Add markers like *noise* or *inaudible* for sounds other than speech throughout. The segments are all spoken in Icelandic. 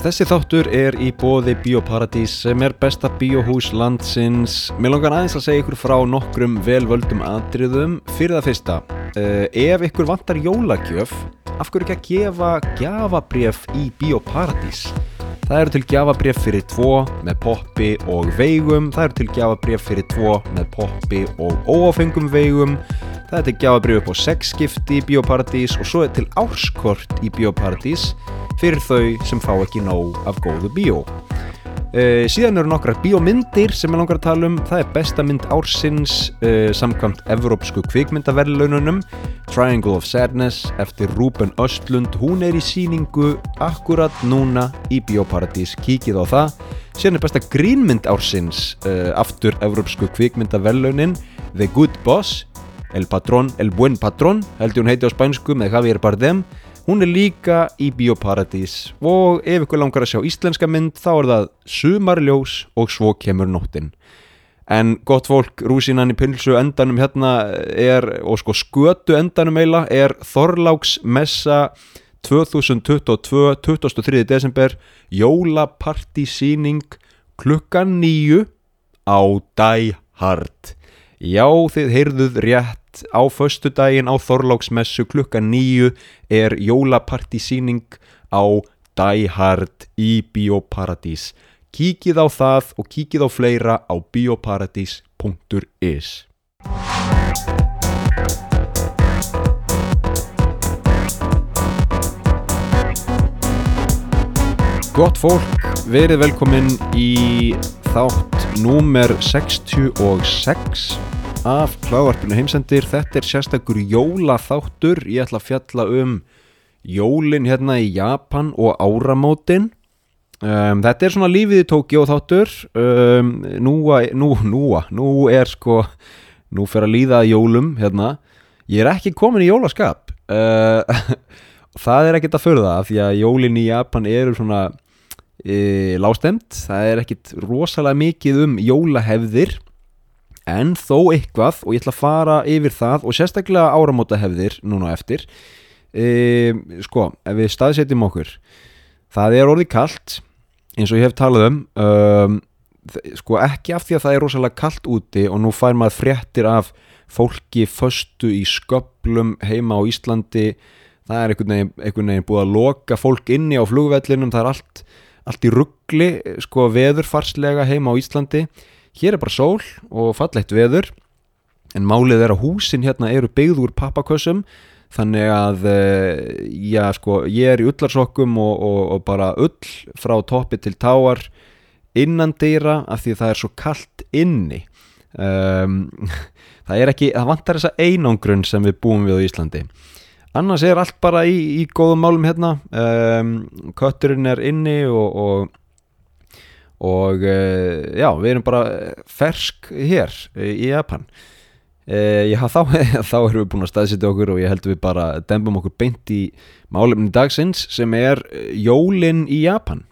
Þessi þáttur er í bóði Bíóparadís sem er besta bíóhús landsins. Mér langar aðeins að segja ykkur frá nokkrum velvöldum atriðum. Fyrir það fyrsta, uh, ef ykkur vantar jólagjöf, af hverju ekki að gefa gjafabref í Bíóparadís? Það eru til gjafabref fyrir tvo með poppi og veigum, það eru til gjafabref fyrir tvo með poppi og óáfengum veigum, það er gjafabref upp á sexskipti í Bíóparadís og svo er til árskort í Bíóparadís fyrir þau sem fá ekki nóg af góðu bíó. Uh, síðan eru nokkrar bíómyndir sem ég langar að tala um. Það er besta mynd ársins uh, samkvæmt Evrópsku kvikmyndaverðlaununum Triangle of Sadness eftir Ruben Östlund. Hún er í síningu akkurat núna í Bíóparadís. Kíkið á það. Síðan er besta grínmynd ársins uh, aftur Evrópsku kvikmyndaverðlaunin The Good Boss El Patrón, El Buen Patrón heldur hún heiti á spænsku með Javier Bardem Hún er líka í Bíóparadís og ef ykkur langar að sjá íslenska mynd þá er það sumarljós og svo kemur nóttin. En gott fólk, rúsinan í pilsu endanum hérna er, og sko skötu endanum eila, er Þorláks Messa 2022, 23. desember, jólapartísýning klukkan nýju á Die Hard. Já, þið heyrðuð rétt á föstu daginn á Þorláksmessu klukka nýju er jólapartísýning á Die Hard í Bíóparadís. Kíkið á það og kíkið á fleira á bioparadís.is Gott fólk, verið velkomin í þátt númer 66 af klávarpinu heimsendir. Þetta er sérstakur jólaþáttur. Ég ætla að fjalla um jólin hérna í Japan og áramótin. Um, þetta er svona lífið í Tókjó þáttur. Um, nú, nú, nú, nú er sko, nú fer að líða jólum hérna. Ég er ekki komin í jólaskap. Uh, *laughs* það er ekkert að förða því að jólin í Japan eru svona e, lástemt, það er ekkit rosalega mikið um jólahefðir en þó eitthvað og ég ætla að fara yfir það og sérstaklega áramótahefðir núna eftir. E, sko, ef við staðsetjum okkur það er orðið kallt eins og ég hef talað um um, sko ekki af því að það er rosalega kallt úti og nú fær maður fréttir af fólki föstu í sköplum heima á Íslandi. Það er einhvern veginn, einhvern veginn búið að loka fólk inni á flugvellinum, það er allt allt í ruggli, sko veðurfarslega heima á Íslandi hér er bara sól og fallegt veður en málið er að húsin hérna eru byggð úr pappakössum þannig að já sko ég er í ullarsokkum og, og, og bara ull frá toppi til táar innan dýra af því það er svo kallt inni. Um, *laughs* það er ekki, það vantar þessa einangrun sem við búum við á Íslandi. Annars er allt bara í, í góðum málum hérna. Um, kötturinn er inni og og, og uh, já, við erum bara fersk hér í Japan. Uh, já, þá, *laughs* þá erum við búin að staðsitja okkur og ég held við bara dembum okkur beint í málumni dagsins sem er jólin í Japan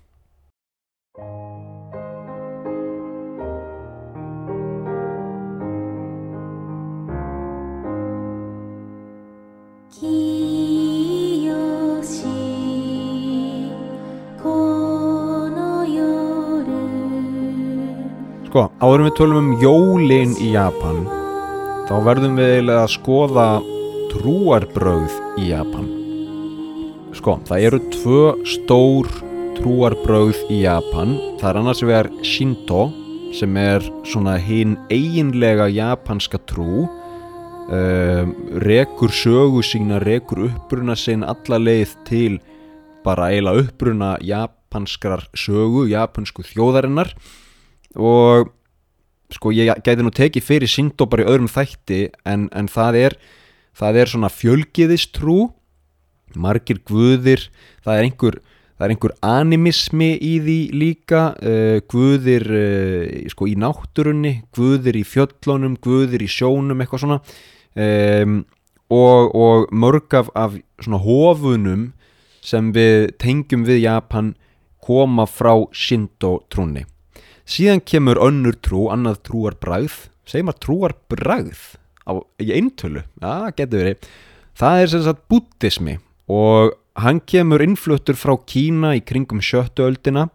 Sko, áðurum við tölum um jólin í Japan þá verðum við eiginlega að skoða trúarbröð í Japan. Sko, það eru tvö stór trúarbröð í Japan. Það er annars vegar Shinto sem er svona hinn eiginlega japanska trú. Um, rekur sögu sína, rekur uppbruna sín alla leið til bara eiginlega uppbruna japanskrar sögu, japansku þjóðarinnar. Og sko ég gæti nú tekið fyrir Sindó bara í öðrum þætti en, en það er það er svona fjölgiðistrú margir guðir það er einhver, það er einhver animismi í því líka uh, guðir uh, sko í náttúrunni guðir í fjöllunum, guðir í sjónum eitthvað svona. Um, og, og mörg af, af svona hofunum sem við tengjum við Japan koma frá Sindó trúni síðan kemur önnur trú, annað trúar bragð segjum að trúar bragð á, í eintölu, já, getur verið. Það er sem sagt búttismi og hann kemur innfluttur frá Kína í kringum sjöttu öldina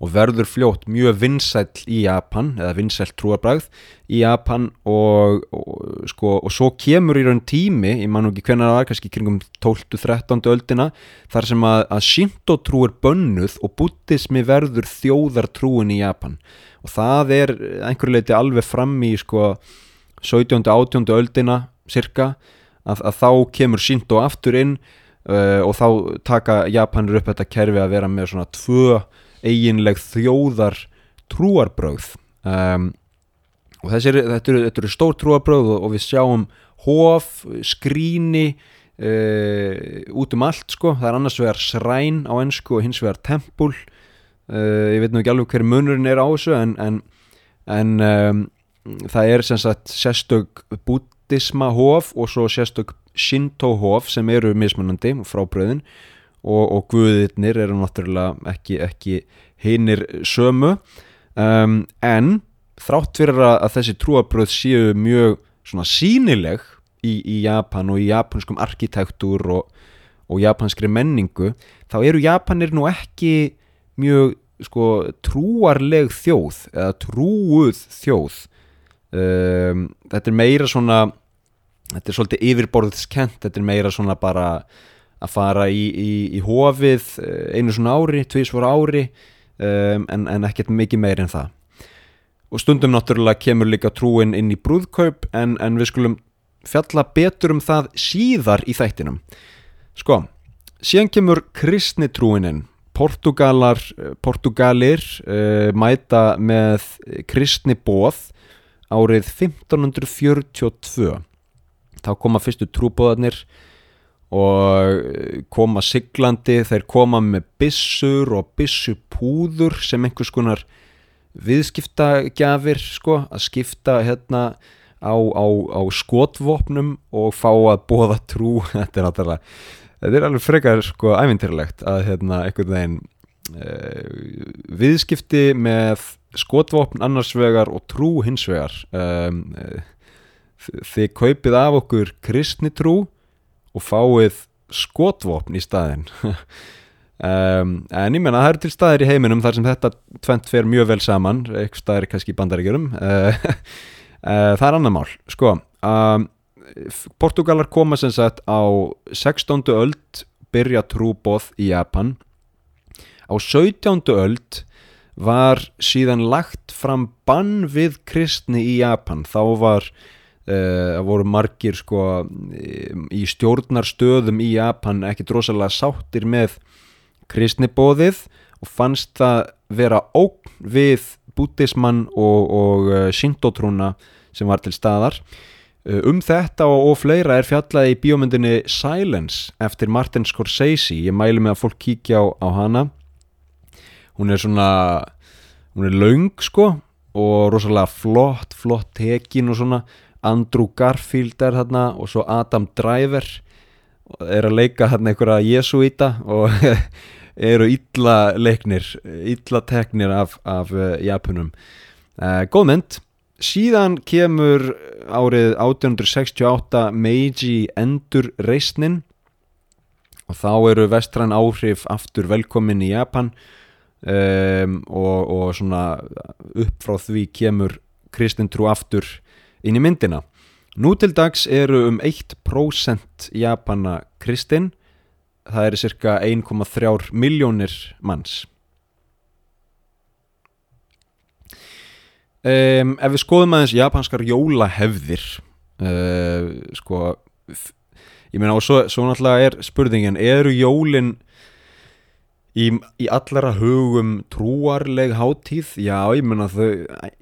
og verður fljótt mjög vinsæll í Japan eða vinsæll trúarbræð í Japan og, og, sko, og svo kemur í raun tími ég man ekki hvernig það var, kannski kringum 12-13 öldina þar sem að, að Shinto trú er bönnuð og buddhismi verður þjóðartrúin í Japan og það er einhverju leiti alveg fram í sko 17. 18. öldina cirka að, að þá kemur Shinto aftur inn uh, og þá taka Japanir upp þetta kerfi að vera með svona tvö eiginleg þjóðar trúarbröð um, og þessir, þetta, eru, eru stór trúarbröð og, og við sjáum hof, skríni uh, út um allt sko, það er annars vegar sræn á ennsku og hins vegar tempul uh, ég veit nú ekki alveg hver munurinn er á þessu en, en, en um, það er sem sagt sérstök buddhisma hof og svo sérstök shinto hof sem eru mismunandi frá bröðin og, og guðirnir eru náttúrulega ekki, ekki hinnir sömu. Um, en þrátt fyrir að, að þessi trúabröð séu mjög svona sínileg í, í Japan og í japanskum arkitektúr og, og japanskri menningu þá eru Japanir nú ekki mjög sko trúarleg þjóð eða trúuð þjóð. Um, þetta er meira svona þetta er svolítið yfirborðskent þetta er meira svona bara að fara í, í, í hofið eh, einu svona ári, tvísvara ári um, en, en ekkert mikið meir en það. Og stundum náttúrulega kemur líka trúin inn í brúðkaup en, en við skulum fjalla betur um það síðar í þættinum. Sko, síðan kemur kristnitrúinin Portugalar, Portugalir uh, mæta með kristni bóð árið 1542 þá koma fyrstu trúbóðarnir og koma siglandi, þeir koma með bissur og bissupúður sem einhvers konar viðskiptagjafir sko, að skipta hérna á, á, á skotvopnum og fá að bóða trú. *laughs* Þetta er náttúrulega, þetta er alveg frekar sko ævintýrlegt að hérna einhvern veginn uh, viðskipti með skotvopn annars vegar og trú hins vegar um, þið kaupið af okkur kristni trú og fáið skotvopn í staðin um, *laughs* en ég menna það eru til staðir í heiminum þar sem þetta tvent fer mjög vel saman eitthvað staðir kannski í bandaríkjörum uh, *laughs* uh, það er annar mál sko um, Portugalar koma sem sagt á 16. öld byrja trúbóð í Japan á 17. öld var síðan lagt fram bann við kristni í Japan þá var Eh, það uh, voru margir sko í stjórnarstöðum í Japan ekki drosalega sáttir með kristnibóðið og fannst það vera ógn við bútismann og, og eh, shindotrúna sem var til staðar. Uh, um þetta og, og fleira er fjallaði í bíómyndinni Silence eftir Martin Scorsese. Ég mælu mig að fólk kíkja á, á hana. Hún er svona hún er laung sko og rosalega flott, flott tekin og svona Andrew Garfield er hérna og svo Adam Driver er að leika hérna einhverja jesuíta og *laughs* eru illa leiknir illa teknir af, af uh, Japunum uh, góð mynd. Síðan kemur árið 1868 Meiji endur reysnin og þá eru vestræn áhrif aftur velkomin í Japan um, og, og svona upp frá því kemur kristintrú aftur inn í myndina. Nú til dags eru um 1% Japana kristinn, það eru cirka 1,3 miljónir manns. Um, ef við skoðum aðeins japanskar jólahefðir, uh, sko, ég meina og svo, svo náttúrulega er spurningin, eru jólinn Í, í allara hugum trúarleg hátíð, já ég menna þau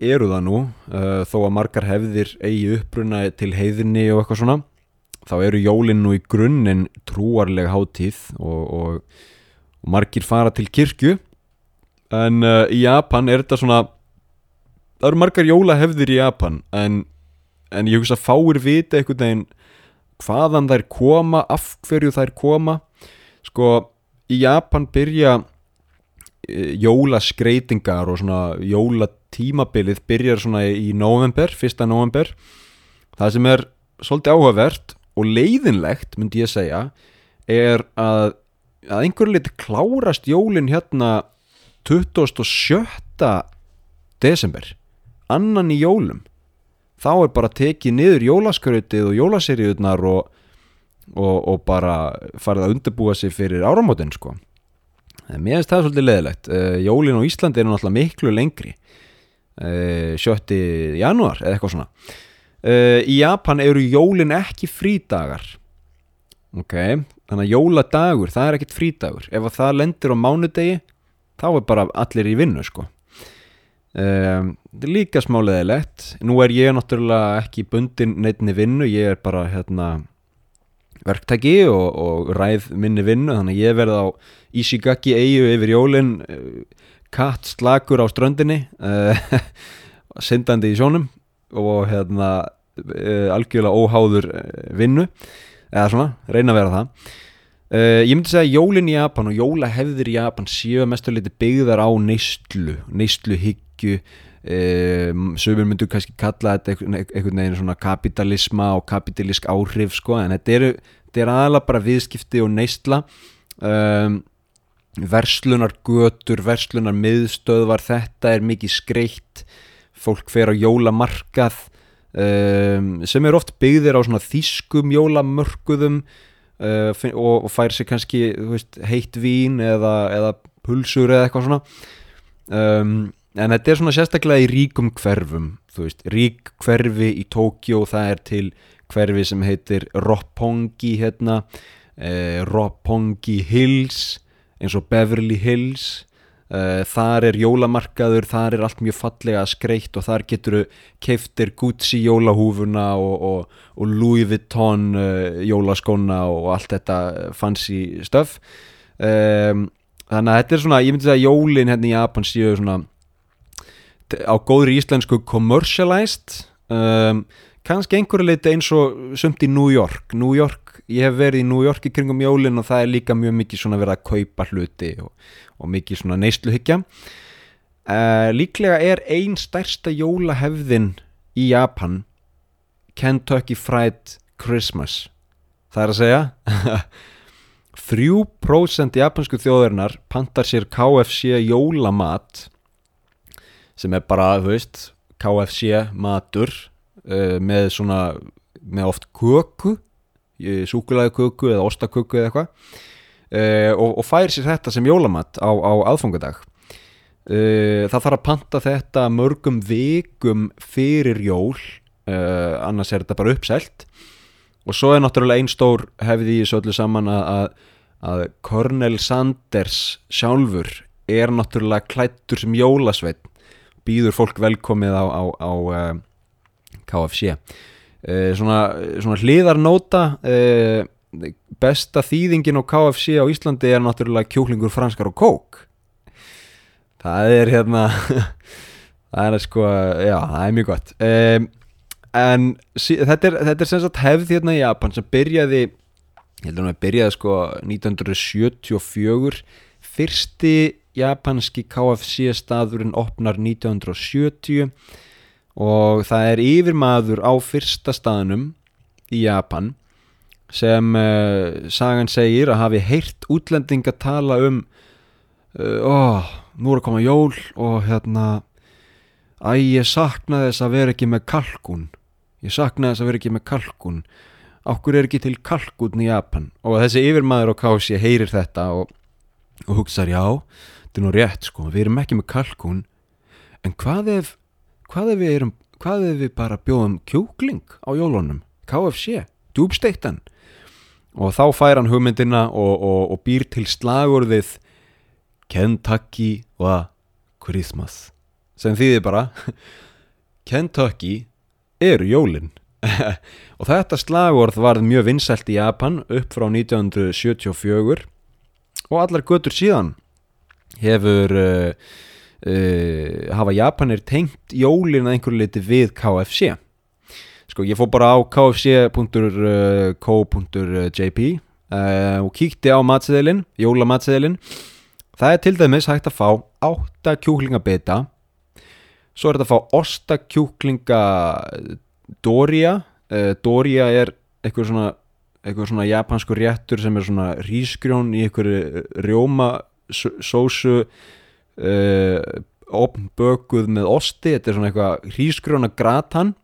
eru það nú. Uh, þó að margar hefðir eigi uppruna til heiðinni og eitthvað svona þá eru jólinn nú í grunninn trúarleg hátíð og, og, og margir fara til kirkju. En uh, í Japan er þetta svona það eru margar jólahefðir í Japan en, en ég hugsa að fáir vita einhvern veginn hvaðan þær koma, af hverju þær koma. Sko í Japan byrja e, jólaskreitingar og svona jólatímabilið byrjar svona í november, fyrsta november það sem er svolítið áhugavert og leiðinlegt myndi ég segja er að að einhverju liti klárast jólin hérna 27. desember annan í jólum þá er bara tekið niður jólaskrautið og jólaseriðunar og, og, og bara farið að undirbúa sig fyrir áramótin sko. Mér finnst það svolítið leðilegt uh, jólin á Íslandi eru náttúrulega miklu lengri. Uh, 7. janúar eða eitthvað svona. Uh, í Japan eru jólin ekki frídagar. Ok, þannig að jóladagur það er ekkit frídagur, ef að það lendir á mánudegi, þá er bara allir í vinnu sko. Um, þetta er líka smá leðilegt nú er ég náttúrulega ekki bundin neittni vinnu, ég er bara hérna verktæki og, og ræð minni vinnu, þannig að ég verð á Ishigaki eigu yfir jólin katt slagur á ströndinni uh, *laughs* syndandi í sjónum og hérna uh, algjörlega óháður vinnu eða svona, reyna að vera það. Uh, ég myndi segja að jólin í Japan og jólahefðir í Japan séu mestu liti byggðar á neistlu neistluhyggju um, sögur myndu kannski kalla þetta einhvern veginn svona kapitalisma og kapitalísk áhrif sko, en þetta eru þetta er aðalega bara viðskipti og neistla um, verslunar götur, verslunar miðstöðvar, þetta er mikið skreitt fólk fer á jólamarkað um, sem er oft byggðir á svona þýskum jólamörkuðum uh, og, og fær sér kannski veist, heitt vín eða, eða pulsur eða eitthvað svona. Um, en þetta er svona sérstaklega í ríkum hverfum þú veist, rík hverfi í Tókjó það er til hverfi sem heitir Roppongi hérna eh, Roppongi Hills eins og Beverly Hills. Uh, þar er jólamarkaður þar er allt mjög fallega skreitt og þar getur keiftir Gucci jólahúfuna og, og, og Louis Vuitton uh, jólaskóna og allt þetta fancy stöf um, þannig að þetta er svona, ég myndi að jólin hérna í Japan séu svona á góðri íslensku commercialized. Um, kannski einhverju leiti eins og sumt í New York. New York, ég hef verið í New York í kringum jólin og það er líka mjög mikið svona verið að kaupa hluti og, og mikið svona neysluhyggja. Uh, líklega er ein stærsta jólahefðin í Japan Kentucky Fried Christmas. Það er að segja *laughs* 3% japansku þjóðarinnar pantar sér KFC jólamat sem er bara, þú veist KFC matur uh, með svona með oft köku súkulæði köku eða ostaköku eða eitthvað. Uh, og, og fær sér þetta sem jólamat á, á aðfangadag. Uh, það þarf að panta þetta mörgum vikum fyrir jól. Annars er þetta bara uppselt. Og svo er náttúrulega einn stór hefði í þessu öllu saman að, að, Cornel Sanders sjálfur er náttúrulega klættur sem jólasveit býður fólk velkomið á, á, á KFC uh, svona, svona hliðarnóta uh, besta þýðingin á KFC á Íslandi er náttúrulega kjúklingur franskar og kók. Það er hérna *laughs* það er sko, já, það er mjög gott. Um, en þetta er, þetta er sem sagt hefð hérna í Japan sem byrjaði ég heldur að það byrjaði sko 1974 fyrsti japanski KFC staðurinn opnar 1970 og það er yfirmaður á fyrsta staðnum í Japan sem uh, sagan segir að hafi heyrt útlendinga tala um uh, ó, nú er að koma jól og hérna æ, ég sakna þess að vera ekki með kalkun ég sakna þess að vera ekki með kalkun okkur er ekki til kalkun í Japan. Og þessi yfirmaður á kási heyrir þetta og, og hugsaður já þetta er nú rétt sko, við erum ekki með kalkun en hvað ef hvað ef við erum, hvað ef við bara bjóðum kjúkling á jólunum? KFC, djúbsteiktan og þá fær hann hugmyndina og, og, og býr til slagurðið Kentucky wa Christmas. Sem þýðir bara *laughs* Kentucky eru jólin. *laughs* Og þetta slagorð var mjög vinsælt í Japan upp frá 1974 og allar götur síðan hefur uh, uh, hafa Japanir tengt jólin að einhverju liti við KFC sko ég fór bara á kfc.co.jp uh, og kíkti á matseðilinn jólamatseðilinn það er til dæmis hægt að fá 8 kjúklingabita svo er þetta að fá ostakjúklinga Doria. Uh, Doria er eitthvað svona eitthvað svona japansku réttur sem er svona rísgrjón í einhverju rjóma sósu uh, opnbökuð með osti þetta er svona eitthvað rísgrjóna gratan.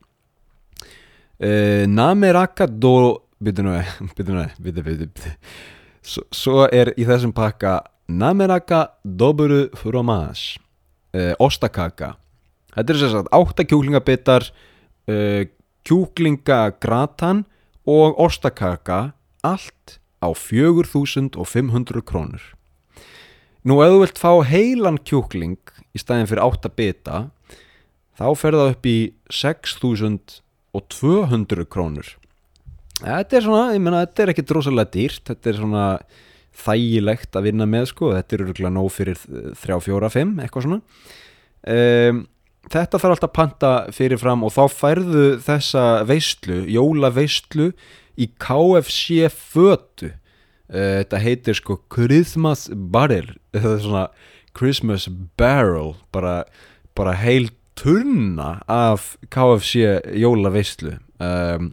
Uh, nameraka do byrju nú *laughs* byrju nú byrju byrju svo, svo er í þessum pakka nameraka doburu fromage uh, ostakaka. Þetta er sagt átta kjúklingabittar kjúklingagratan og ostakaka allt á 4500 krónur nú ef þú vilt fá heilan kjúkling í staðin fyrir 8 bita þá fer það upp í 6200 krónur. Þetta er svona, ég meina þetta er ekkit rosalega dýrt þetta er svona þægilegt að vinna með sko, þetta er örgulega nóg fyrir 3, 4, 5, eitthvað svona. Um, þetta þarf alltaf að panta fyrirfram og þá færðu þessa veistlu, jóla veistlu í KFC fötu þetta heitir sko Christmas Barrel. Þetta er svona Christmas Barrel bara, bara heil tunna af KFC jóla veistlu um,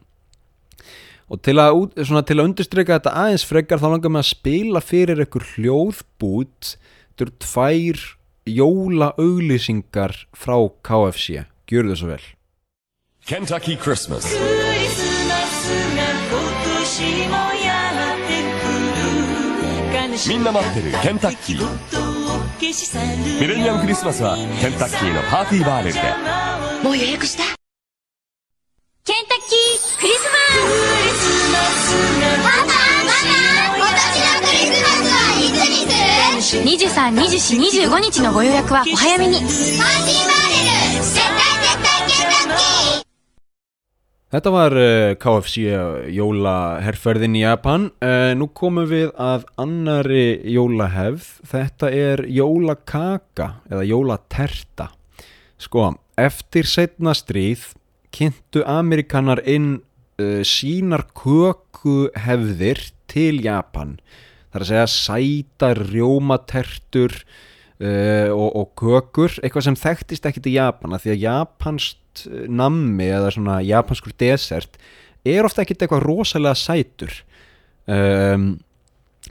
og til að, svona, til að undirstryka þetta aðeins frekar þá langar mig að spila fyrir ykkur hljóðbút. Þetta eru tvær jóla auglýsingar frá KFC gjör þau svo vel. Kentucky Christmas みんな待ってるケンタッキー。ミレニアムクリスマスはケンタッキーのパーティーバーレルで。もう予約した。ケンタッキークリスマス。マスがママママ今年のクリスマスはいつにする？23、24、25日のご予約はお早めに。パーティーバーレル Þetta var uh, KFC jólaherrferðin í Japan. Uh, Nú komum við að annari jólahefð. Þetta er jólakaka eða jólaterta. Sko, eftir setna stríð kynntu Amerikanar inn uh, sínar kökuhefðir til Japan. Það er að segja sætar rjómatertur uh, og, og kökur. Eitthvað sem þekktist ekki til Japana því að japanskt eh, nammi eða svona japanskur desert er ofta ekkit eitthvað rosalega sætur um,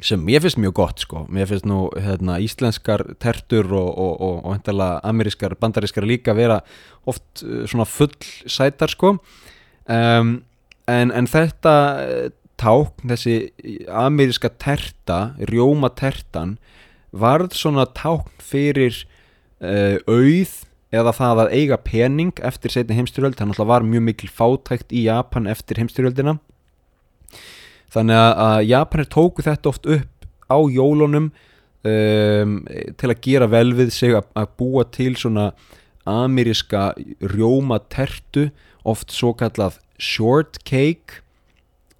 sem mér finnst mjög gott sko. Mér finnst nú hérna, íslenskar tertur og, og, og, og hendalega amerískar, bandarískar líka vera oft uh, svona full sætar sko. Um, en, en þetta eh, tákn, þessi ameríska terta, rjóma tertan varð svona tákn fyrir uh, auð eða það að eiga pening eftir setni heimstyrjöld, þannig að var mjög mikil fátækt í Japan eftir heimstyrjöldina þannig að, Japanir tóku þetta oft upp á jólunum um, til að gera vel við sig að, að búa til svona ameríska rjóma tertu oft svo kallað shortcake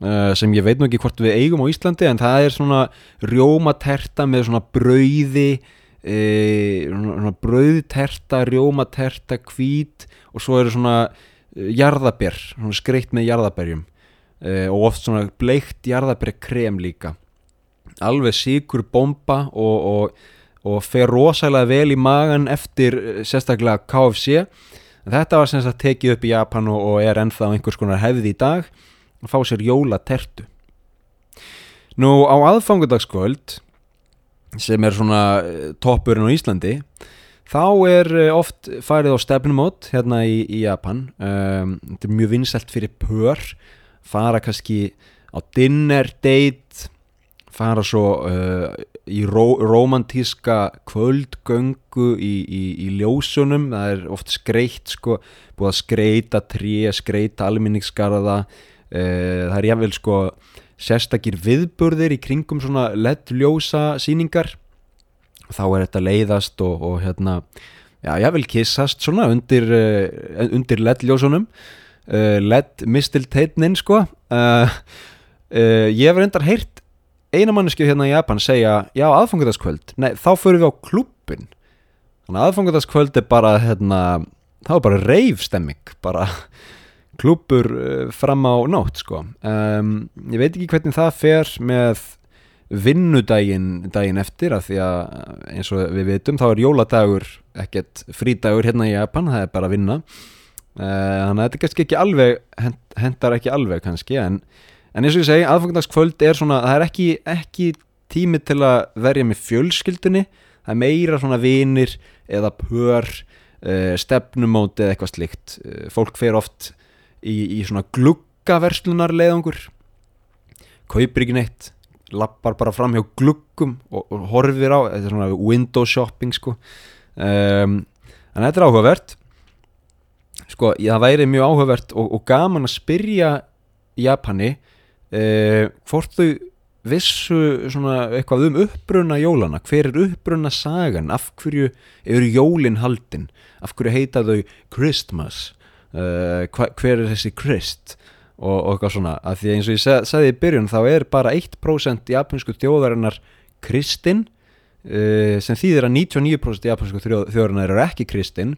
uh, sem ég veit nú ekki hvort við eigum á Íslandi en það er svona rjómaterta með svona brauði e, brauðterta rjómaterta hvít og svo eru svona uh, jarðaber, svona skreitt með jarðaberjum. E, og oft svona bleikt jarðaberkrem líka. Alveg sigur bomba og, og, og fer rosalega vel í magan eftir eh, sérstaklega KFC þetta var sem sagt tekið upp í Japan og, og er ennþá einhvers konar hefði í dag. Að fá sér jólatertu. Nú á aðfangudagskvöld sem er svona eh, toppurinn á Íslandi þá er eh, oft farið á stefnumót hérna í, í Japan. Um, þetta er mjög vinsælt fyrir pör fara kannski á dinner date fara svo uh, í ró, romantíska kvöldgöngu í, í, í ljósunum. Það er oft skreitt sko, búið að skreita tré, skreita alminningsgarða uh, það er jáfnvel sko sérstakir viðburðir í kringum svona LED-ljósa síningar þá er þetta leiðast og, og hérna já, jáfnvel kissast svona undir, uh, undir LED-ljósunum uh, LED-mistilteitnin sko. Uh, ég hef reyndar heyrt eina manneski hérna í Japan segja já aðfangutaskvöld, nei þá förum við á klubbin þannig að aðfangutaskvöld er bara hérna, þá er bara reifstemming, bara klubbur uh, fram á nótt sko. Um, ég veit ekki hvernig það fer með vinnudaginn daginn eftir af því að eins og við veitum þá er jóladagur ekkert frídagur hérna í Japan, það er bara að vinna. Uh, þannig að þetta kannski ekki alveg hendar ekki alveg kannski en en eins og ég segi, aðfangdagskvöld er svona það er ekki, ekki tími til að verja með fjölskyldunni það er meira svona vinir eða pör uh, stefnumóti eða eitthvað slíkt. Uh, fólk fer oft í, í svona gluggaverslunar leiðangur kaupir ekki neitt lappar bara fram hjá gluggum og, og horfir á, þetta er svona window shopping sko. Um, en þetta er áhugavert. Sko, það væri mjög áhugavert og, og gaman að spyrja Japani uh, hvort þau vissu svona eitthvað um uppbrunna jólana hver er uppbrunna sagan af hverju eru jólin haldin? Af hverju heita þau Christmas uh, hva, hver er þessi Christ og, og eitthvað svona. Af því að eins og ég seg, sagði í byrjun þá er bara 1% japansku þjóðarinnar kristin uh, sem þýðir að 99% japansku þjóðarinnar eru ekki kristin.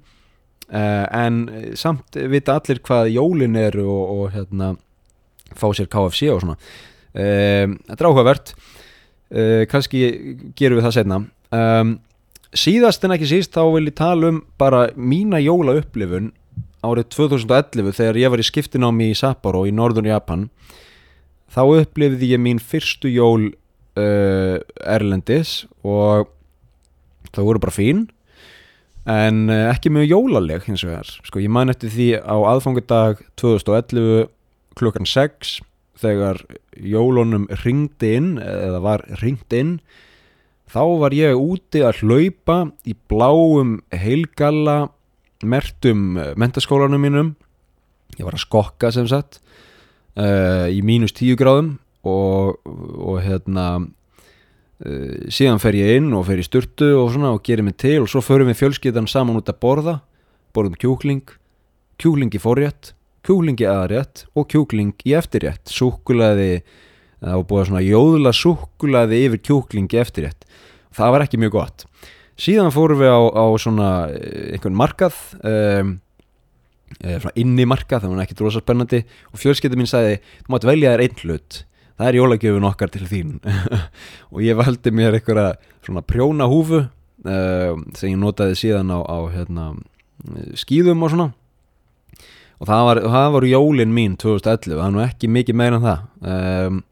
Uh, en samt vita allir hvað jólin eru og, og hérna fá sér KFC og svona. Þetta er áhugavert. Kannski gerum við það setna um, síðast en ekki síst þá vil ég tala um bara mína jóla upplifun árið 2011 þegar ég var í skiptinámi í Sapporo í norðun Japan þá upplifði ég mín fyrstu jól uh, Erlendis og það voru bara fín en uh, ekki mjög jólaleg hins vegar. Sko ég man eftir því á aðfangadag 2011 klukkan 6 þegar jólunum ringdi inn eða var ringt inn þá var ég úti að hlaupa í bláum heilgalla mertum mentaskólanum mínum. Ég var að skokka sem sagt uh, í mínus 10 gráðum og, og hérna uh, síðan fer ég inn og fer í sturtu og svona og gerir mig til og svo förum við fjölskyldan saman út að borða borðum kjúkling kjúkling í forrétt kjúkling í aðrétt og kjúkling í eftirrétt. Súkulaði það var búið svona jóðla súkulaði yfir kjúkling í eftirrétt. Það var ekki mjög gott síðan fórum við á, á svona eh, einhvern markað um, svona inni markað, það var ekki drosa spennandi og fjölskyldið mín sagði þú mátt velja þér einn hlut. Það er jólagjöfun okkar til þín. *laughs* Og ég valdi mér einhverja svona prjóna húfu uh, sem ég notaði síðan á, á hérna, skýðum og svona. Og það var, það var jólin mín 2011, það er nú ekki mikið meira en það. Um,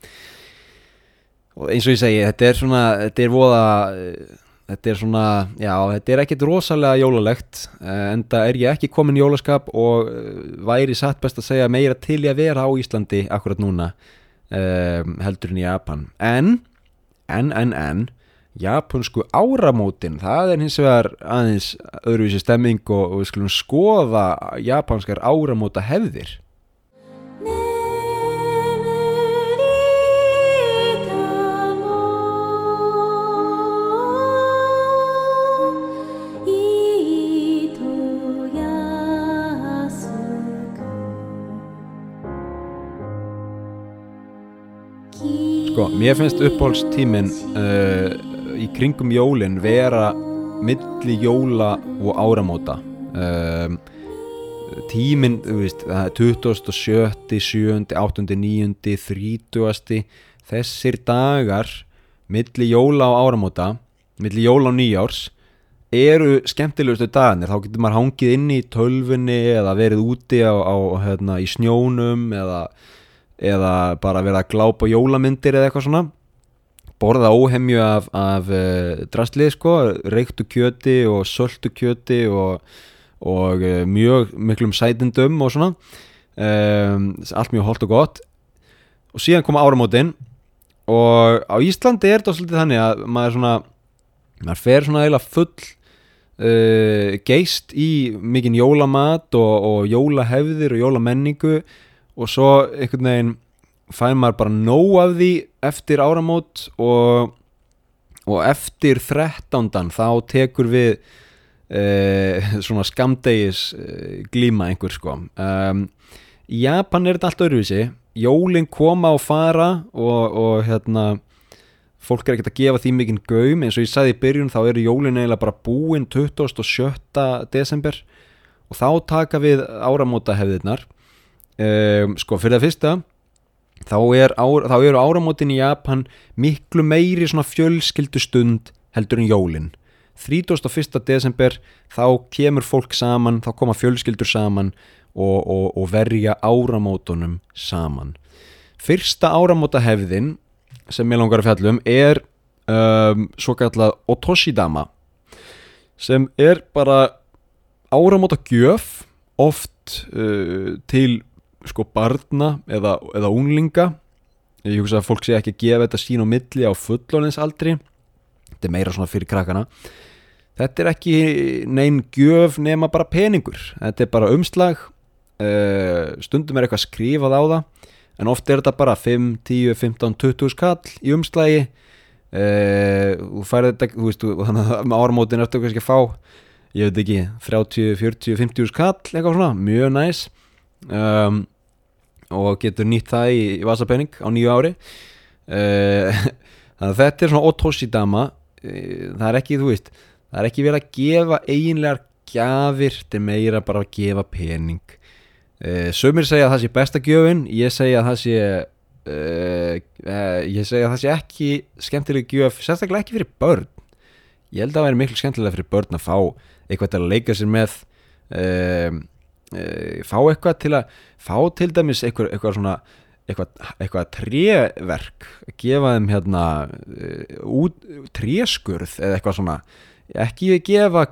og eins og ég segi, þetta er svona þetta er voða þetta er svona, já, þetta er ekkit rosalega jólalegt, en það er ég ekki komin í jólaskap og væri satt best að segja meira til ég að vera á Íslandi akkurat núna um, heldur en í Japan. En, en, en, en japansku áramótin það er hins vegar aðeins öðruvísi stemming og, og við skulum skoða japanskar áramóta hefðir Sko, mér finnst uppáhaldstíminn uh, í kringum jólin vera milli jóla og áramóta um, tíminn, þú veist, það er 27. 7. 8. 9. 30. þessir dagar milli jóla og áramóta milli jóla og nýjárs eru skemmtilegustu dagarnir, þá getur maður hangið inn í tölfunni eða verið úti á, á hérna, í snjónum eða, eða bara verið að glápa jólamyndir eða eitthvað svona. Borða óhemju af, af uh, drastlið sko, reyktu kjöti og söldu kjöti og, og uh, mjög miklum sætindum og svona. Um, allt mjög holdt og gott. Og síðan koma áramótin og á Íslandi er þetta svolítið þannig að maður svona maður fer svona eiginlega full uh, geist í mikinn jólamat og, og jólahefðir og jólamenningu og svo einhvern veginn fær maður bara nóg af því eftir áramót og, og eftir 13. þá tekur við eh, svona skamdegis eh, glíma einhver sko um, í Japan er þetta allt öðruvísi jólinn koma og fara og, og hérna fólk er ekkert að gefa því mikinn gaum eins og ég sagði í byrjun þá eru jólinn eiginlega bara búinn 27. desember og þá taka við áramóta hefðirnar um, sko fyrir það fyrsta þá, er þá eru áramótin í Japan miklu meiri svona fjölskyldu stund heldur en jólin 31. desember þá kemur fólk saman, þá koma fjölskyldur saman og, og, og verja áramótunum saman fyrsta áramóta hefðin sem ég langar að fjallum er um, svo kallað Otoshidama sem er bara áramóta gjöf oft uh, til sko barna eða, eða unglinga. Ég hugsa að fólk sé ekki að gefa þetta sín á milli á fullóninsaldri þetta er meira svona fyrir krakkana. Þetta er ekki neinn gjöf nema bara peningur. Þetta er bara umslag. Uh, stundum er eitthvað skrifað á það en oft er þetta bara 5, 10, 15, 20 skall í umslagi. Uh, þú færði þetta þú veist, þannig að með áramótin ertu kannski að fá ég veit ekki 30, 40, 50 skall eitthvað svona, mjög næs um, og getur nýtt það í, í vasapenning á nýju ári. Uh, *laughs* þannig að þetta er svona otoshidama. Uh, það er ekki, þú veist það er ekki verið að gefa eiginlegar gjafir, þetta er meira bara að gefa pening. Uh, sömur segja að það sé besta gjöfin ég segja að það sé uh, uh, ég segja að það sé ekki skemmtileg gjöf, sérstaklega ekki fyrir börn. Ég held að það væri miklu skemmtilega fyrir börn að fá eitthvað til að leika sér með um, fá eitthvað til að fá til dæmis eitthvað, eitthvað svona eitthvað, eitthvað tréverk gefa þeim hérna uh, út, tréskurð eða eitthvað svona. Ekki gefa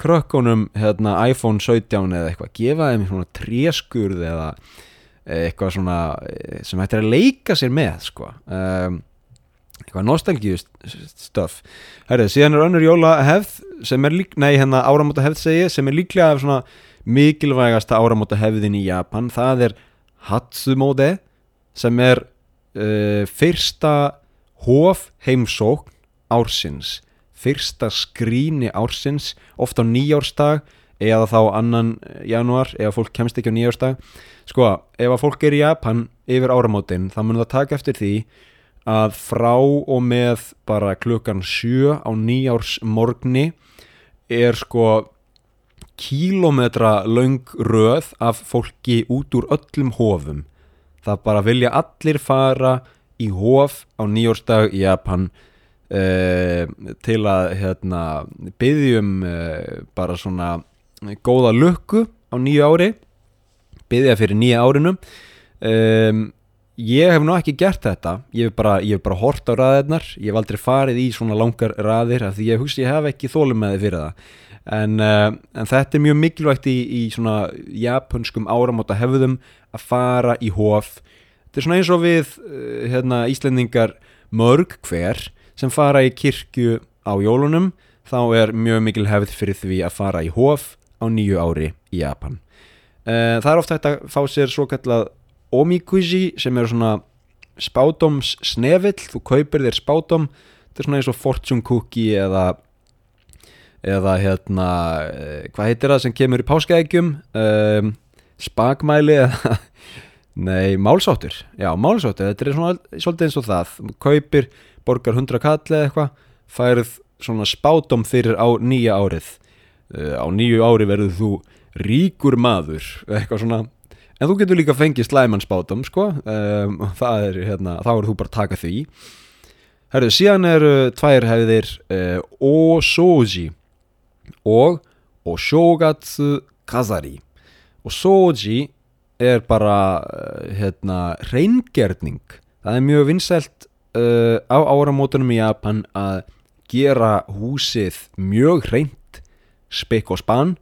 krökkunum hérna iPhone 17 eða eitthvað gefa þeim svona tréskurð eða eitthvað svona sem hættir að leika sér með sko. Um, eitthvað nostalgíu stöf Herrið, síðan er önnur jóla hefð sem er lík, nei hérna áramóta hefð segi sem er líklega svona mikilvægasta áramóta hefðin í Japan. Það er Hatsumode sem er uh, fyrsta hof heimsókn ársins. Fyrsta skrýni ársins oft á nýjárstag eða þá annan januar eða fólk kemst ekki á nýjárstag sko, ef að fólk er í Japan yfir áramótin þá mun það taka eftir því að frá og með bara klukkan sjö á nýjárs morgni er sko kílometra löng röð af fólki út úr öllum hofum. Það bara vilja allir fara í hof á nýjórsdag í Japan uh, til að hérna, byggjum uh, bara svona góða lukku á nýju ári byggja fyrir nýja árinu. Um, ég hef nú ekki gert þetta. Ég hef bara, bara hort á raðirnar. Ég hef aldrei farið í svona langar raðir af því ég hugsi ég hef ekki þólum með þið fyrir það en, uh, en þetta er mjög mikilvægt í, í svona japanskum áramóta hefðum að fara í hof. Þetta er svona eins og við uh, hérna, Íslendingar mörg hver sem fara í kirkju á jólunum þá er mjög mikil hefð fyrir því að fara í hof á nýju ári í Japan. Uh, það er ofta hægt að fá sér svo kallað omikuji sem er svona spádoms snefill, þú kaupir þér spádom þetta er svona eins og fortune cookie eða eða hérna eh, hvað heitir það sem kemur í páskaækjum um, spagmæli eða *laughs* nei, málsáttur já, málsáttur, þetta er svona svolítið eins og það, kaupir, borgar 100 kall eða eitthvað, færið svona spádom fyrir á nýja árið. Uh, á nýju ári verður þú ríkur maður eitthvað svona. En þú getur líka fengið slæman spátum sko, um, það er hérna þá er þú bara að taka því. Herru, síðan eru tvær hefðir uh, Osoji og Oshogatsu Kazari. Osoji er bara uh, hérna reyngerning. Það er mjög vinsælt uh, á áramótunum í Japan að gera húsið mjög reynd spikk og spann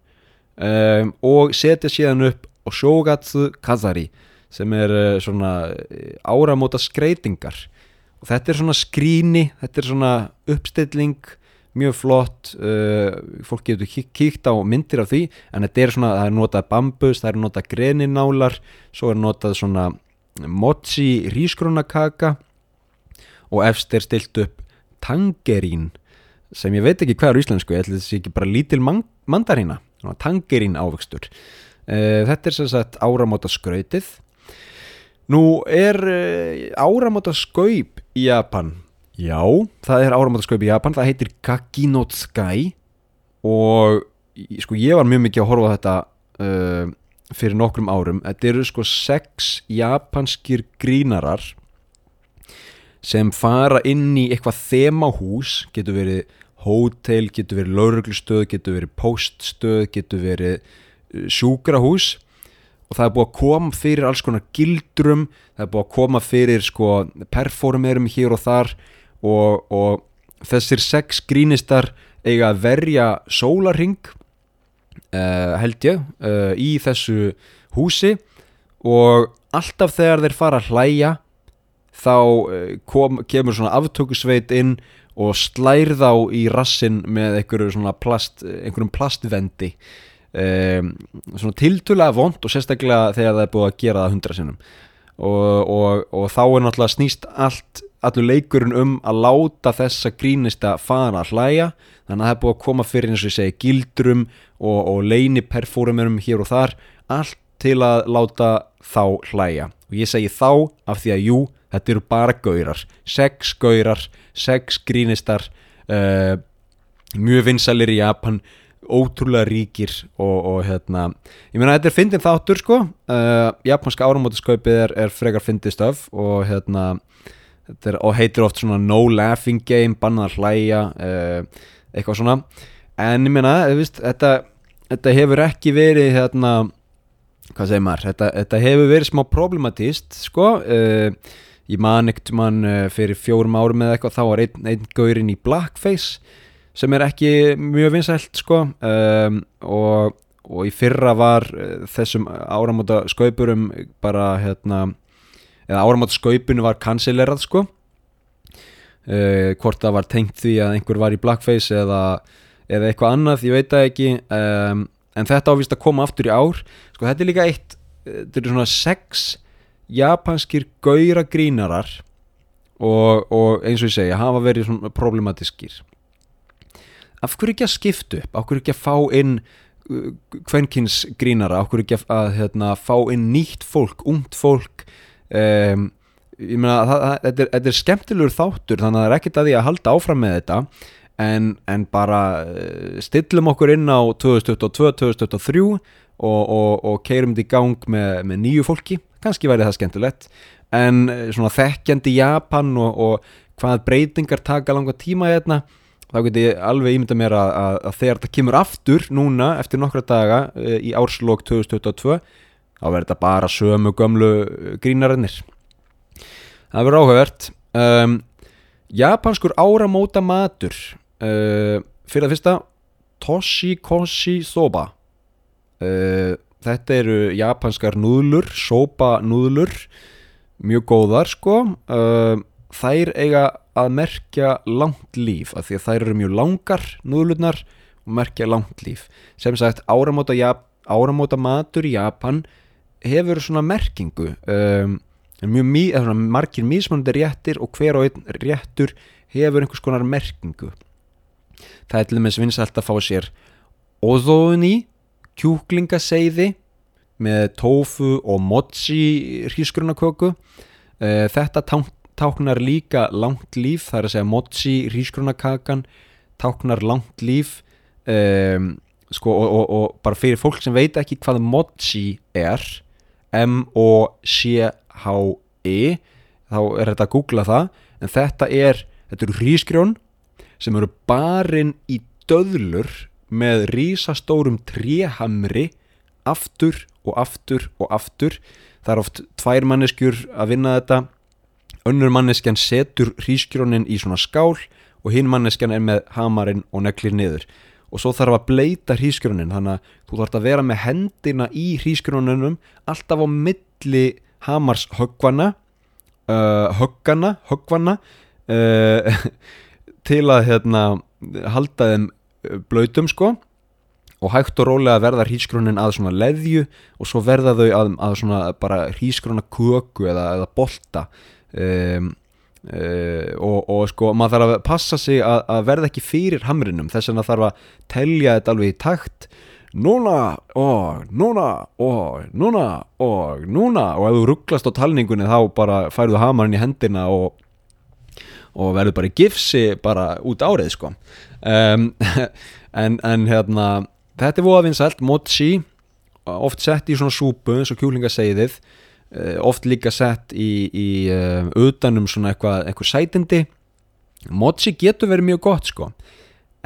um, og setja síðan upp Oshogatsu Kazari sem er uh, svona áramóta skreitingar og þetta er svona skríni, þetta er svona uppstilling mjög flott uh, fólk getur kík, kíkt á myndir af því en þetta er svona, það er notað bambus það er notað greninálar svo er notað svona mochi rísgrunakaka og efst er stilt upp tangerín sem ég veit ekki hvað er íslensku ég ætla þessi ekki bara lítil man mandarína tangerín ávöxtur. Uh, þetta er sem sagt áramóta skrautið nú er uh, áramóta skaup í Japan já, það er áramóta skaup í Japan það heitir Kakinotsukai og sko ég var mjög mikið að horfa þetta uh, fyrir nokkrum árum. Þetta eru sko sex japanskir grínarar sem fara inn í eitthvað þemahús getur verið hótel, getur verið lauruglustöð, getur verið póststöð, getur verið uh, sjúkrahús. Og það er búið að koma fyrir alls konar gildrum það er búið að koma fyrir sko performerum hér og þar. og, og þessir sex grínistar eiga að verja sólarring uh, held ég uh, í þessu húsi. Og alltaf þegar þeir fara að hlæja þá uh, kom, kemur svona aftökusveit inn og slær þá í rassin með einhverju plast, einhverjum plastvendi. Um, svona tiltulega vond og sérstaklega þegar það er búið að gera það hundra sinnum. Og, og, og þá er náttúrulega snýst allt allur leikurinn um að láta þessa grínista fara að hlæja. Þannig að það er búið að koma fyrir eins og ég segi gildrum og, og leini performerum hér og þar allt til að láta þá hlæja. Og ég segi þá af því að jú, þetta eru bara gaurar. Sex gaurar, sex grínistar uh, mjög vinsalir í Japan ótrúlega ríkir og, og hérna. Ég meina þetta er fyndin þáttur sko. Uh, japanska áramótaskaupið er, er frekar fyndið stöf og hérna er, og heitir oft svona no laughing game bannað að hlæja uh, eitthvað svona. En ég meina veist, þetta, þetta hefur ekki verið hérna hvað segir maður, þetta, þetta hefur verið smá problematíst sko. Uh, ég man ekkert mann fyrir fjórum árum eða eitthvað þá var einn, einn gaurinn í blackface sem er ekki mjög vinsælt sko. Um, og, og í fyrra var þessum áramóta skaupurum bara hérna eða áramóta skaupinu var kansilerað sko. Uh, hvort það var tengt því að einhver var í blackface eða, eða eitthvað annað, ég veit það ekki um, en þetta ávist að koma aftur í ár. Sko þetta er líka eitt þetta eru svona sex japanskir gaura grínarar og, og eins og ég segja hafa verið svona problematískir af hverju ekki að skipta upp, af hverju ekki að fá inn kvenkins grínara, af hverju ekki að hérna, fá inn nýtt fólk, ungt fólk um, ég meina þetta, er, þetta er skemmtilegur þáttur þannig að það er ekkert að því að halda áfram með þetta en, en bara uh, stillum okkur inn á 2022-2023 og, og, og keirum þetta í gang með, með nýju fólki. Kannski væri það skemmtilegt. En uh, svona þekkjandi Japan og, og hvað breytingar taka langa tíma hérna þá get ég alveg ímynda mér að, að, að þegar þetta kemur aftur núna eftir nokkra daga e, í árslokk 2022 þá verður þetta bara sömu gömlu grínarinnir það verður áhugavert. Um, japanskur áramóta matur uh, fyrir að fyrsta toshikoshi soba. Uh, þetta eru japanskar núðlur soba núðlur mjög góðar sko. Uh, þær eiga að merkja langt líf af því að þær eru mjög langar núðlunar og merkja langt líf. Sem sagt áramóta, áramóta matur í Japan hefur svona merkingu um, mjög mý, svona, margir mísmandi réttir og hver og einn réttur hefur einhvers konar merkingu. Það er til dæmis vinsalt að fá sér oðóni kjúklingaseiði með tofu og mochi hrísgrunaköku þetta tank táknar líka langt líf, það er að segja mochi, rísgrunakakan táknar langt líf um, sko, og, og, og bara fyrir fólk sem veit ekki hvað mochi er M-O-C-H-E þá er þetta að googla það en þetta er, þetta eru rísgrjón sem eru barinn í döðlur með rísastórum tréhamri aftur og aftur og aftur. Það er oft tvær manneskjur að vinna þetta. Önnur manneskjan setur hrískjónin í svona skál og hinn manneskjan er með hamarinn og neklir niður og svo þarf að bleita hrískjónin þannig að þú þarf að vera með hendina í hrískjóninum alltaf á milli hamars höggvana uh, höggana höggvana uh, *laughs* til að hérna, halda þeim blöytum sko. Og hægt og rólega verða hrískrónin að svona leðju og svo verða þau að, að svona bara hrískróna köku eða, eða bolta. Um, uh, og, og sko maður þarf að passa sig að, að verða ekki fyrir hamrinum. Þess vegna þarf að telja þetta alveg í takt. Núna og núna og núna og núna. Og ef þú rugglast á talningunni þá bara færðu hamarinn í hendina og, og verður bara í gifsi bara út árið sko. Um, *laughs* en, en hérna þetta er voðavinsælt, mochi oft sett í svona súpu eins og kjúlingaseiðið oft líka sett í, í uh, utanum svona eitthvað, eitthvað sætindi. Mochi getur verið mjög gott sko.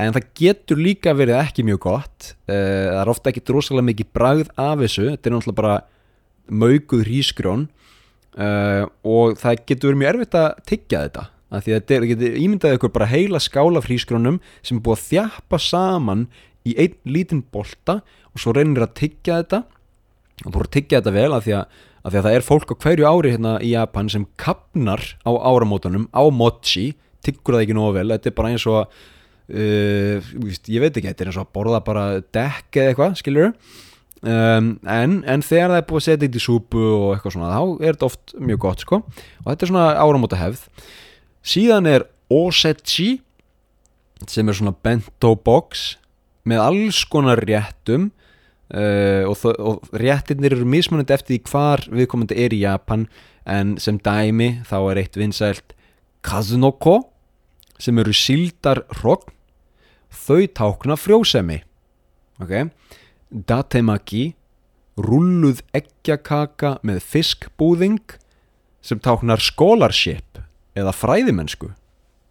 En það getur líka verið ekki mjög gott. Uh, það er ofta ekki drosalega mikið bragð af þessu. Þetta er náttúrulega bara maukuð hrísgrjón. Uh, og það getur verið mjög erfitt að tyggja þetta. Af því að þetta getur ímyndaði ykkur bara heila skála af hrísgrjónum sem er búið að þjappa saman í einn lítinn bolta og svo reynir að tyggja þetta. Og voru að tyggja þetta vel af því að, af því að það er fólk á hverju ári hérna í Japan sem kapnar á áramótunum á mochi, tyggur það ekki nógu vel. Þetta er bara eins og uh, ég veit ekki, þetta er eins og að borða bara dekk eða eitthvað, skilur um, en, en þegar það er búið að setja þetta í súpu og eitthvað svona, þá er þetta oft mjög gott sko, og þetta er svona áramóta hefð síðan er osechi sem er svona bento box með alls konar réttum uh, og, og réttirnir eru mismunandi eftir því hvar viðkomandi er í Japan en sem dæmi þá er eitt vinsælt kazunoko sem eru síldar hrogn. Þau tákna frjósemi. Ok? Datemaki rulluð eggjakaka með fiskbúðing sem táknar scholarship eða fræðimennsku.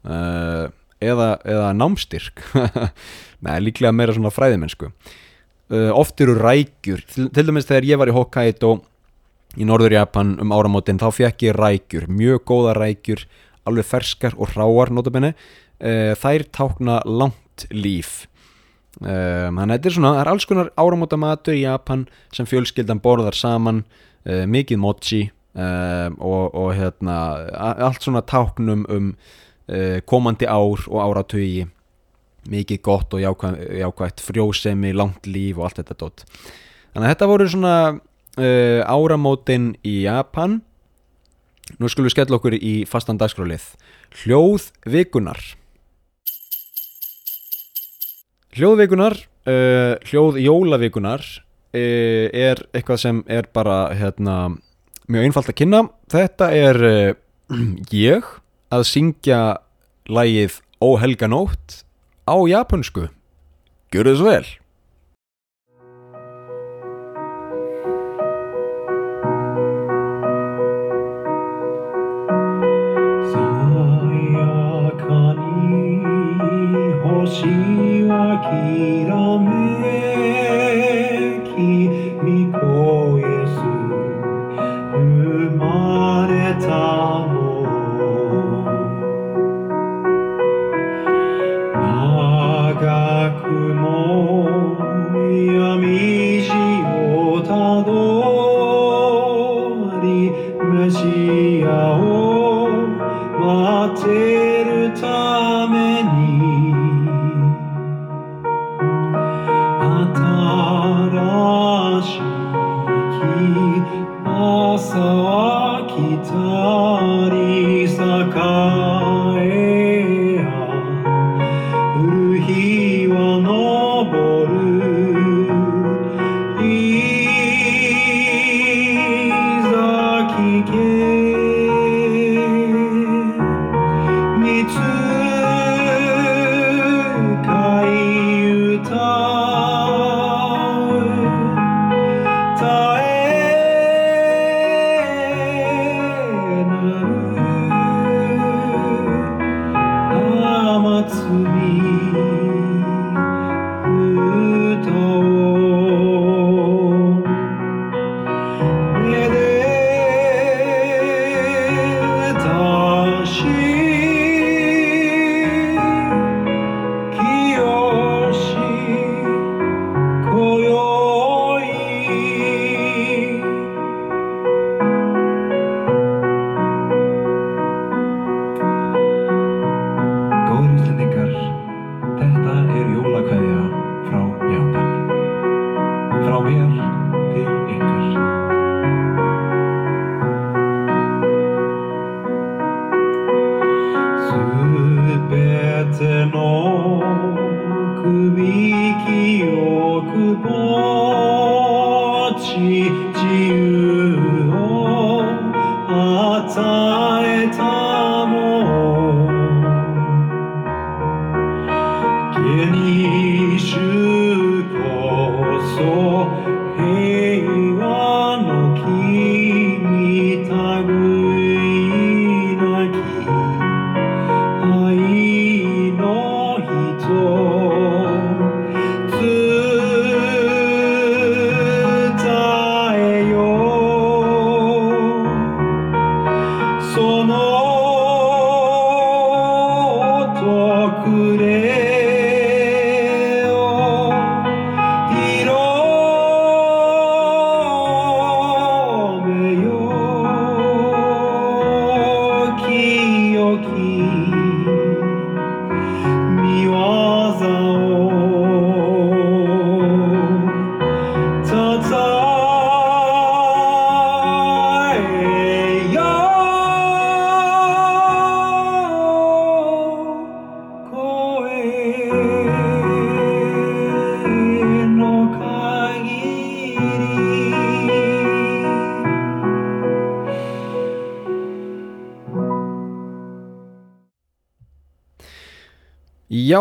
Uh, eða, eða námstyrk *laughs* Nei, líklega meira svona fræðimennsku uh, oft eru rækjur. Til, til dæmis þegar ég var í Hokkaido í norður Japan um áramótin þá fekk ég rækjur, mjög góða rækjur alveg ferskar og hráar notabenni uh, þær tákna langt líf. Um, þannig að þetta er svona, það er alls konar áramóta matur í Japan sem fjölskyldan borðar saman mikið mochi um, og, og hérna allt svona táknum um uh, komandi ár og áratugi mikið gott og jákvæ, jákvægt frjósemi, langt líf og allt þetta dótt þannig að þetta voru svona uh, áramótin í Japan. Nú skulum við skella okkur í fastan dagskrálið hljóð vikunar hljóðvikunar uh, hljóð jólavikunar uh, er eitthvað sem er bara hérna, mjög einfalt að kynna. Þetta er *clears throat* ég að syngja lagið Ó helga nótt á japansku Gjörðu svo vel「could.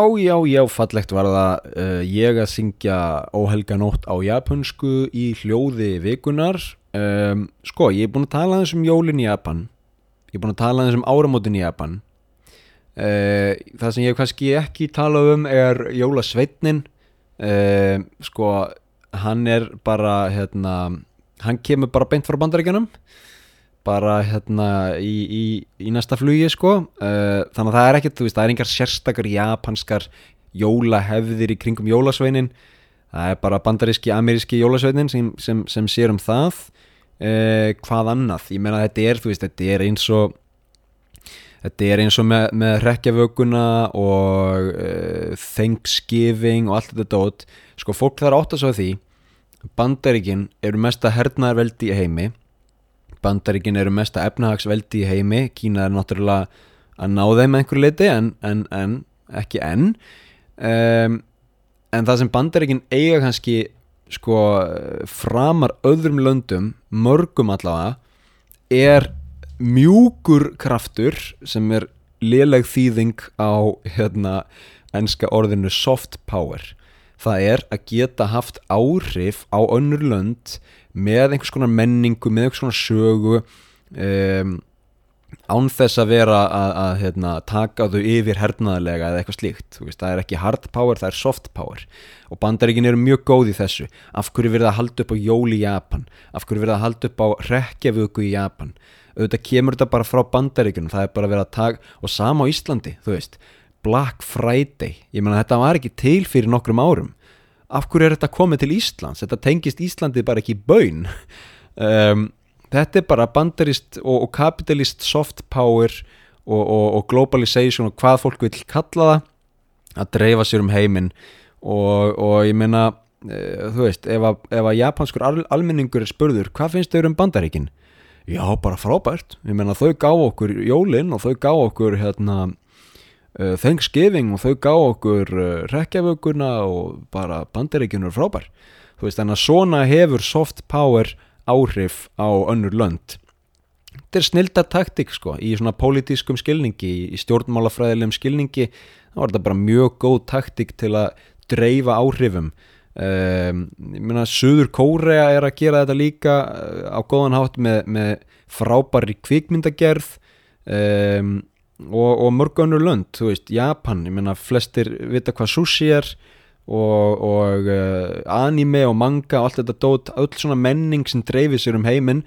Já, já, já, fallegt var það uh, ég að syngja óhelga nótt á japansku í hljóði vikunar um, Sko, ég er búin að tala aðeins um jólin í Japan. Ég er búin að tala aðeins um áramótin í Japan. Uh, Það sem ég kannski ekki talað um er jólasveitnin. Uh, Sko, hann er bara, hérna, hann kemur bara beint frá bandaríkjanum bara hérna í, í, í næsta flugi sko. Uh, þannig að það er ekkert, þú veist, það er engar sérstakar japanskar jólahefðir í kringum jólasveinin. Það er bara bandaríski, ameríski jólasveinin sem, sem, sem sér um það. Uh, hvað annað, ég meina þetta er þú veist, þetta er eins og þetta er eins og með, með rekjavökunna og uh, Thanksgiving og allt þetta dót. Sko fólk þarf átt að svo því bandaríkin eru mesta hernaðarveldi í heimi Bandaríkin eru mesta efnahagsveldi í heimi. Kína er náttúrulega að ná þeim einhver leiti en, en, en ekki enn. Um, en það sem Bandaríkin eiga kannski sko framar öðrum löndum mörgum allavega er mjúkur kraftur sem er léleg þýðing á hérna enska orðinu soft power það er að geta haft áhrif á önnur lönd með einhvers konar menningu, með einhvers konar sögu um, án þess að vera að, að hérna, taka þau yfir hernaðarlega eða eitthvað slíkt. Veist, það er ekki hard power, það er soft power. Og bandaríkin eru mjög góð í þessu. Af hverju verða að halda upp á jól í Japan? Af hverju verða að halda upp á rekkjavöku í Japan? Auðvitað kemur þetta bara frá bandaríkunum það er bara verið að taka og sama á Íslandi, þú veist Black Friday, ég menna þetta var ekki til fyrir nokkrum árum. Af hverju er þetta komið til Íslands? Þetta tengist Íslandi bara ekki baun. *laughs* Um, þetta er bara bandarist og, og kapitalist soft power og, og, og globalization og hvað fólk vil kalla það að dreifa sér um heiminn. Og ég meina e, þú veist, ef að, ef að japanskur al, almenningur er spurður, hvað finnst þau um bandaríkin? Já, bara frábært. Ég meina þau gá okkur jólinn og þau gá okkur hérna uh, Thanksgiving og þau gá okkur uh, rekjavökunna og bara bandaríkinur frábær. Þú veist þannig að svona hefur soft power áhrif á önnur lönd. Þetta er snilda taktik sko í svona pólitískum skilningi í stjórnmálafræðilegum skilningi þá er þetta bara mjög góð taktik til að dreifa áhrifum. Um, ég meina Suður Kórea er að gera þetta líka uh, á góðan hátt með, með frábæri kvikmyndagerð. Um, og, og mörg önnur lönd, þú veist, Japan ég meina flestir vita hvað sushi er og, og uh, anime og manga og allt þetta dót öll svona menning sem dreifir sér um heiminn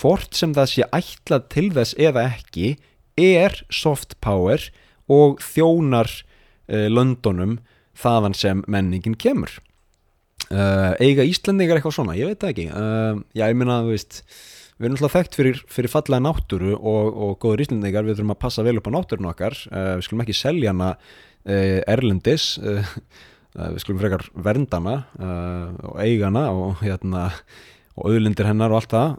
hvort sem það sé ætlað til þess eða ekki er soft power og þjónar uh, löndunum þaðan sem menningin kemur. Uh, eiga Íslandingar eitthvað svona, ég veit það ekki. Já, ég meina, þú veist við erum alltaf þekkt fyrir, fyrir fallega náttúru og, og góður íslendingar, við þurfum að passa vel upp á náttúrun okkar, uh, við skulum ekki selja hana uh, erlendis. Uh, við skulum frekar verndana og eigana og hérna og auðlindir hennar og allt það.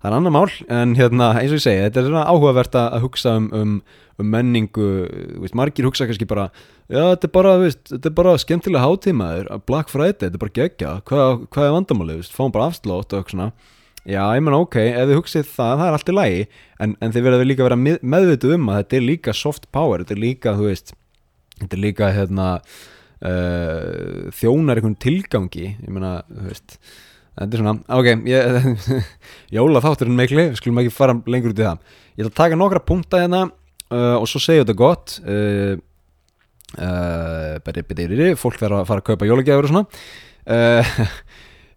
Það er annar mál en hérna eins og ég segi, þetta er svona áhugavert að hugsa um, um, um menningu. Veist, margir hugsa kannski bara já, þetta er bara, veist, þetta er bara skemmtilega hátímaður Black Friday, þetta er bara gegja hvað, hvað er vandamálið, fáum bara afslót og eitthvað svona Já, ég menna ok, ef þið hugsið það, það er allt í lagi en, en þið verður líka að vera meðvituð um að þetta er líka soft power, þetta er líka, þú veist þetta er líka, hérna uh, þjónar einhvern tilgangi ég menna, þú veist þetta er svona, ok, ég jóla þátturinn meikli, við skulum ekki fara lengur út í það. Ég ætla að taka nokkra punta hérna uh, og svo segja þetta gott uh, uh, beti, beti, beti, fólk þarf að fara að kaupa jólagjafur og svona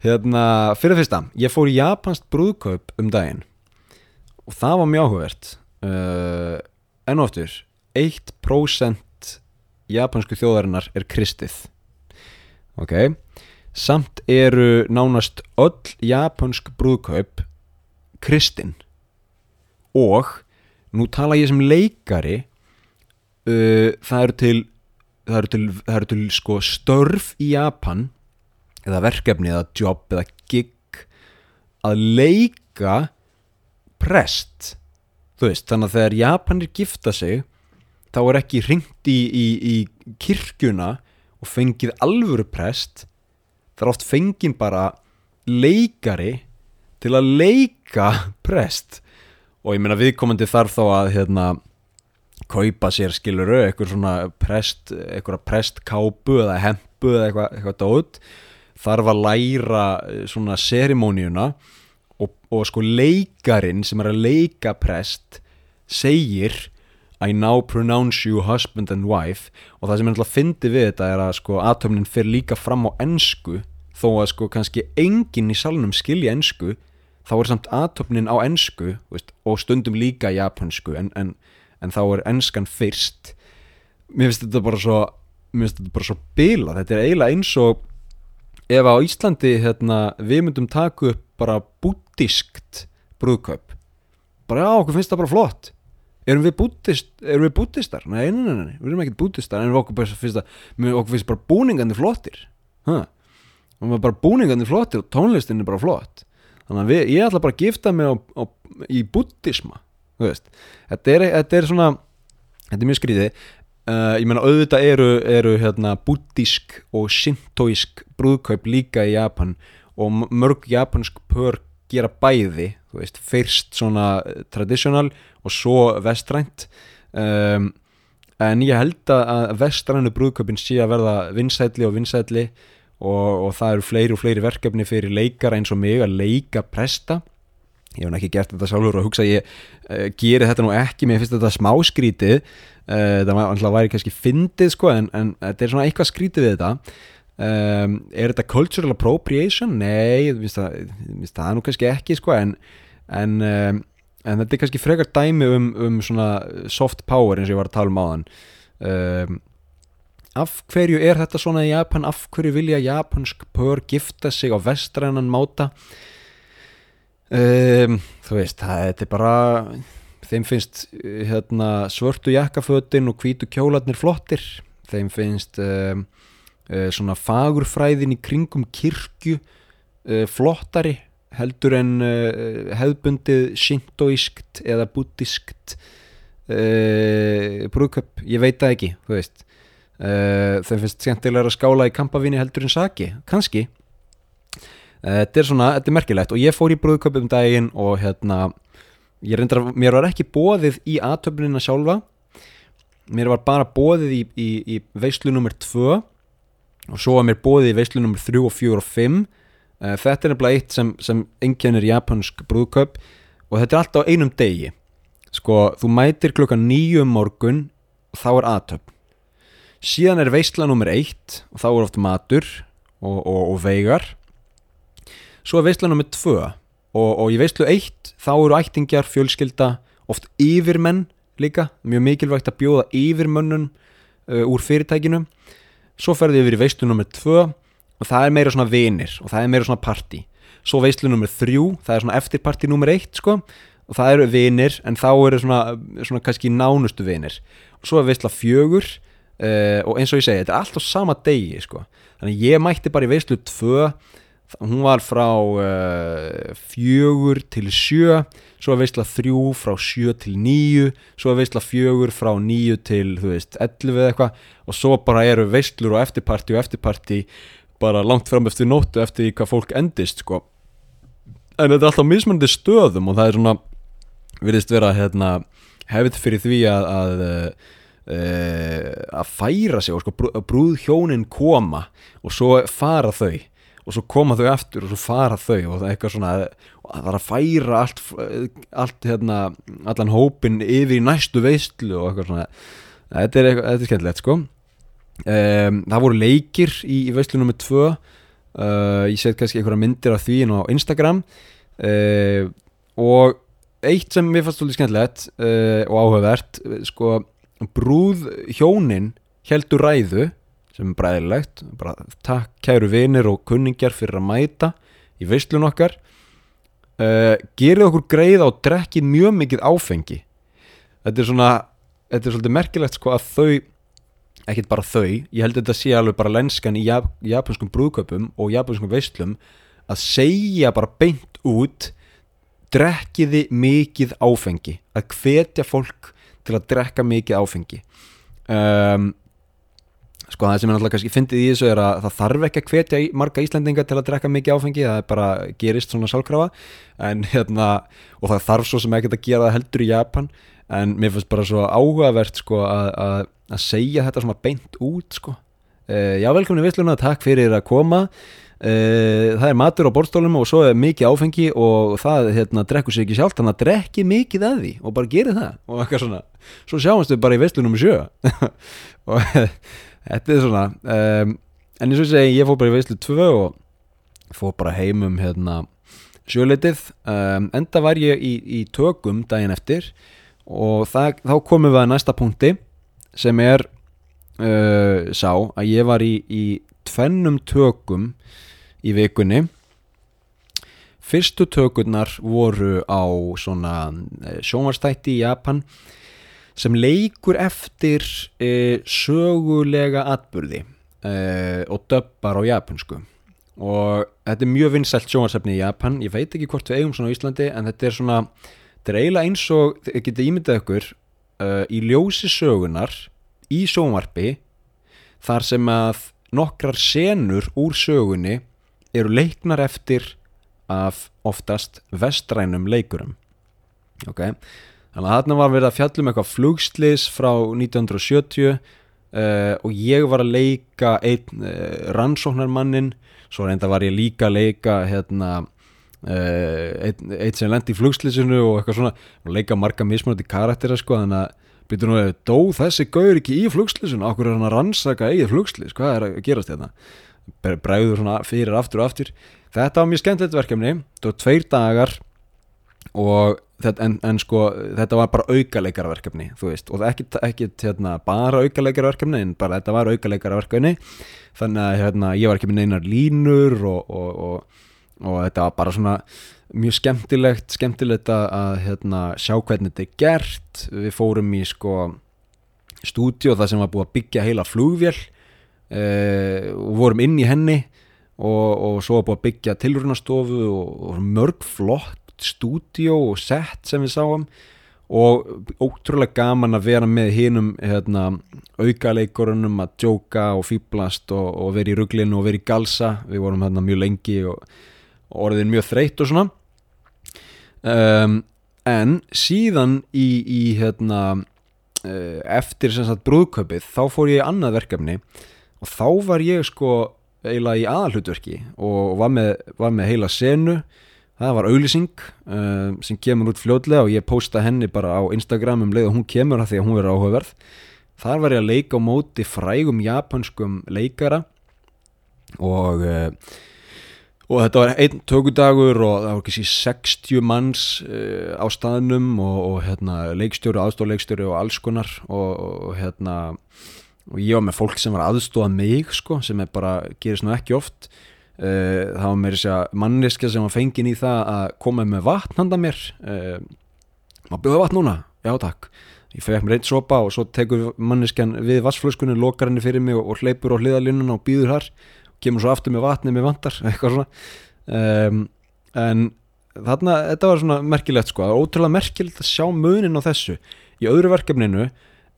Hérna, fyrir fyrsta, ég fór í japansk brúðkaup um daginn. Og það var mjög áhugavert. Uh, enn og oftur 1% japansku þjóðarinnar er kristið. Ok? Samt eru nánast öll japansk brúðkaup kristin. Og nú tala ég sem leikari uh, það eru til það eru til, það eru til sko störf í Japan eða verkefni eða jobb eða gig að leika prest. Þú veist, þannig að þegar Japanir gifta sig þá er ekki ringt í, í, í kirkjuna og fengið alvöru prest. Það er oft fengið bara leikari til að leika *laughs* prest. Og ég meina viðkomandi þarf þá að hérna, kaupa sér skiluru, eitthvað svona prest, eitthvað prestkápu eða hempu eða eitthvað, eitthvað dót þarf að læra eh, svona serimóniuna og, og sko leikarin sem er að leika prest segir I now pronounce you husband and wife. Og það sem er alltaf fyndi við þetta er að sko atöfnin fer líka fram á ensku þó að sko kannski enginn í salnum skilja ensku þá er samt atöfnin á veist, og stundum líka japansku en, en, en þá er enskan fyrst. Mér finnst þetta bara svo mér finnst þetta bara svo bila þetta er eiginlega eins og ef á Íslandi hérna, við myndum taka upp bara búddiskt brúðkaup bara já, okkur finnst það bara flott erum við, búddist, erum við búddistar? Nei, nei, nei, nei, við erum ekkert búddistar en okkur, finnst, það, okkur finnst bara búningandi flottir ha. og bara búningandi flottir og tónlistin er bara flott þannig að við, ég ætla bara að gifta mig á, á, í veist. þetta er, þetta er svona þetta er mjög skrítið uh, ég meina auðvitað eru, eru hérna, búddísk og shintoísk brúðkaup líka í Japan og mörg japansk pör gera bæði þú veist, fyrst svona eh, traditional og svo vestrænt. Um, en ég held að vestrænu brúðkaupin sé að verða vinsætli og vinsætli og, og það eru fleiri og fleiri verkefni fyrir leikara eins og mig að leika presta. Ég hef ekki gert þetta sjálfur og hugsa ég uh, geri þetta nú ekki, mér finnst þetta smá skrítið uh, það var væri kannski fyndið sko en, en þetta er svona eitthvað skrítið við þetta. Um, er þetta cultural appropriation? Nei, það, það nú kannski ekki sko en, en, um, en þetta er kannski frekar dæmi um, um svona soft power eins og ég var að tala um áðan. Um, af hverju er þetta svona í Japan? Af hverju vilja japansk pör gifta sig á vestrænan máta? Þú veist það er bara þeim finnst uh, hérna, svörtu jakkafötin og hvítu kjólarnir flottir. Þeim finnst um, uh, svona fagurfræðin í kringum kirkju uh, flottari heldur en uh, hefðbundið shintoískt eða buddískt uh, brúðköp, ég veit það ekki þú veist. Uh, þeim finnst skemmtilega að skála í kampavíni heldur en saki, kannski. Uh, þetta er svona, þetta er merkilegt. Og ég fór í brúðköp um daginn og hérna ég reyndar, að- mér var ekki bóðið í aðtöfnina sjálfa. Mér var bara bóðið í, í, í veislu nummer 2 og svo var mér bóðið í veislu nummer 3 og 4 og 5 Eh, þetta er nefnilega eitt sem, sem einkennir japansk brúðkaup og þetta er allt á einum degi. Sko, þú mætir klukkan nýju um morgun og þá er aðtöfn síðan er veisla nummer 1 og þá er oft matur og, og, og veigar. Svo er veisla nummer 2 og, og í veislu 1 þá eru ættingjar, fjölskylda oft yfirmenn líka. Mjög mikilvægt að bjóða yfirmönnun uh, úr fyrirtækinu. Svo ferði yfir í veislu nummer 2 og það er meira svona vinir og það er meira svona party svo veislu nummer 3, það er svona eftirparty nummer 1 sko og það eru vinir en þá eru svona, svona kannski nánustu vinir. Og svo er veisla fjögur uh, og eins og ég segi, þetta er allt á sama degi sko, þannig ég mætti bara í veislu 2 hún var frá uh, fjögur til sjö svo er veisla þrjú frá sjö til níu svo er veisla fjögur frá níu til þú veist, 11 eða eitthvað og svo bara eru veislur og eftirparti og eftirparti bara langt fram eftir nóttu eftir hvað fólk endist sko. En þetta er alltaf mismunandi stöðum og það er svona virðist vera hérna hefð fyrir því að að, uh, að færa sig og sko brú, brúðhjónin koma og svo fara þau og svo koma þau aftur og svo fara þau og það er eitthvað svona það er að færa allt, allt hérna, allan hópin yfir í næstu veistlu og eitthvað svona. Þetta er, eitthvað, þetta er skemmtilegt sko. Um, það voru leikir í, í veistlu nummer 2 uh, ég set kannski einhverja myndir af því inn á Instagram. Uh, og eitt sem mér fannst svolítið skemmtilegt uh, og áhugavert sko brúð hjónin heldur ræðu sem er bræðilegt. Bara takk kæru vinir og kunningjar fyrir að mæta í veislun okkar. Uh, gerið okkur greið og drekkið mjög mikið áfengi. Þetta er svona þetta er svolítið merkilegt sko að þau ekkert bara þau, ég held að þetta sé alveg bara lenskan í jap japanskum brúðköpum og japanskum veislum að segja bara beint út drekkiði mikið áfengi. Að hvetja fólk til að drekka mikið áfengi. Um, sko það sem er náttúrulega kannski fyndið í þessu er að það þarf ekki að hvetja marga Íslendinga til að drekka mikið áfengi það er bara gerist svona sálkrafa. En hérna og það þarf svo sem ekkert að gera það heldur í Japan. En mér finnst bara svo áhugavert sko að, segja þetta svona beint út sko. Uh, já velkomin í Visluna, takk fyrir að koma. Uh, það er matur á borstólum og svo er mikið áfengi og það hérna, drekkur sér ekki sjálft þannig að drekki mikið að því og bara geri það og eitthvað svona. Svo sjáumst við bara í veistlunum sjö. *laughs* Og þetta er svona um, en eins og ég segi ég fór bara í veistlu 2 og fór bara heim um hérna, sjöleitið. Um, enda var ég í, í tökum daginn eftir og það, þá komum við að næsta punkti sem er uh, sá að ég var í, í tvennum tökum í vikunni. Fyrstu tökurnar voru á svona eh, sjónvarstætti í Japan sem leikur eftir e, sögulega atburði e, og döppar á japansku og þetta er mjög vinsælt sjónvarsefni í Japan. Ég veit ekki hvort við eigum svona á Íslandi en þetta er svona, þetta er eiginlega eins og þið getið ímyndað ykkur uh, í ljósi sögunar í sjónvarpi þar sem að nokkrar senur úr sögunni eru leiknar eftir af oftast vestrænum leikurum. Ok, þannig að þarna var verið að fjallum eitthvað flugslis frá 1970 uh, og ég var að leika einn uh, rannsóknarmannin svo reynda var ég líka að leika hérna uh, einn ein sem lendi í flugslisinu og eitthvað svona og leika marga mismunandi karaktera sko. Þannig að byrju nú, dó þessi gaur ekki í flugslisinu, okkur er hann að rannsaka eigið flugslis, hvað er að gerast hérna? Bregður svona fyrir aftur og aftur. Þetta var mjög skemmtilegt verkefni. Þetta var tveir dagar og þetta, en, en sko þetta var bara aukaleikaraverkefni og það ekki, ekki hérna, bara aukaleikaraverkefni en bara þetta var aukaleikaraverkefni þannig að hérna, ég var ekki með neinar línur og, og, og, og þetta var bara svona mjög skemmtilegt skemmtilegt að, hérna, sjá hvernig þetta er gert. Við fórum í sko stúdíu það sem var búið að byggja heila flugvél uh, og vorum inn í henni og, og svo var búið að byggja tilrunastofu og, og mörg flott stúdíó og sett sem við sáum og ótrúlega gaman að vera með hinnum hérna, aukaleikurunum að djóka og fýblast og, og vera í rugglinu og vera í galsa. Við vorum hérna mjög lengi og, og orðin mjög þreytt og svona. Um, en síðan í, í hérna uh, eftir sem sagt brúðköpið þá fór ég í annað verkefni og þá var ég sko eiginlega í aðalhutverki og var með, var með heila senu það var auglýsing uh, sem kemur út fljóðlega og ég posta henni bara á Instagram um leið og hún kemur það því að hún verður áhugaverð. Þar var ég að leika á móti frægum japanskum leikara og uh, og þetta var einn tökudagur og það var ekki síðan 60 manns uh, á staðnum og, og hérna, leikstjóri, aðstofleikstjóri og alls konar og, og hérna og ég var með fólk sem var aðstofa mig sko, sem bara, gerist nú ekki oft það var mér þess að manneska sem var fengin í það að koma með vatn handa mér. Uh, maður bjóða vatn núna, já takk. Ég fekk mér einn sopa og svo tekur manneskan við vassflöskunni, lokar henni fyrir mig og, hleypur á hliðalínuna og býður þar. Og kemur svo aftur með vatni með vantar *laughs* eitthvað svona. Um, en þarna, þetta var svona merkilegt sko, það var ótrúlega merkilegt að sjá munin á þessu. Í öðru verkefninu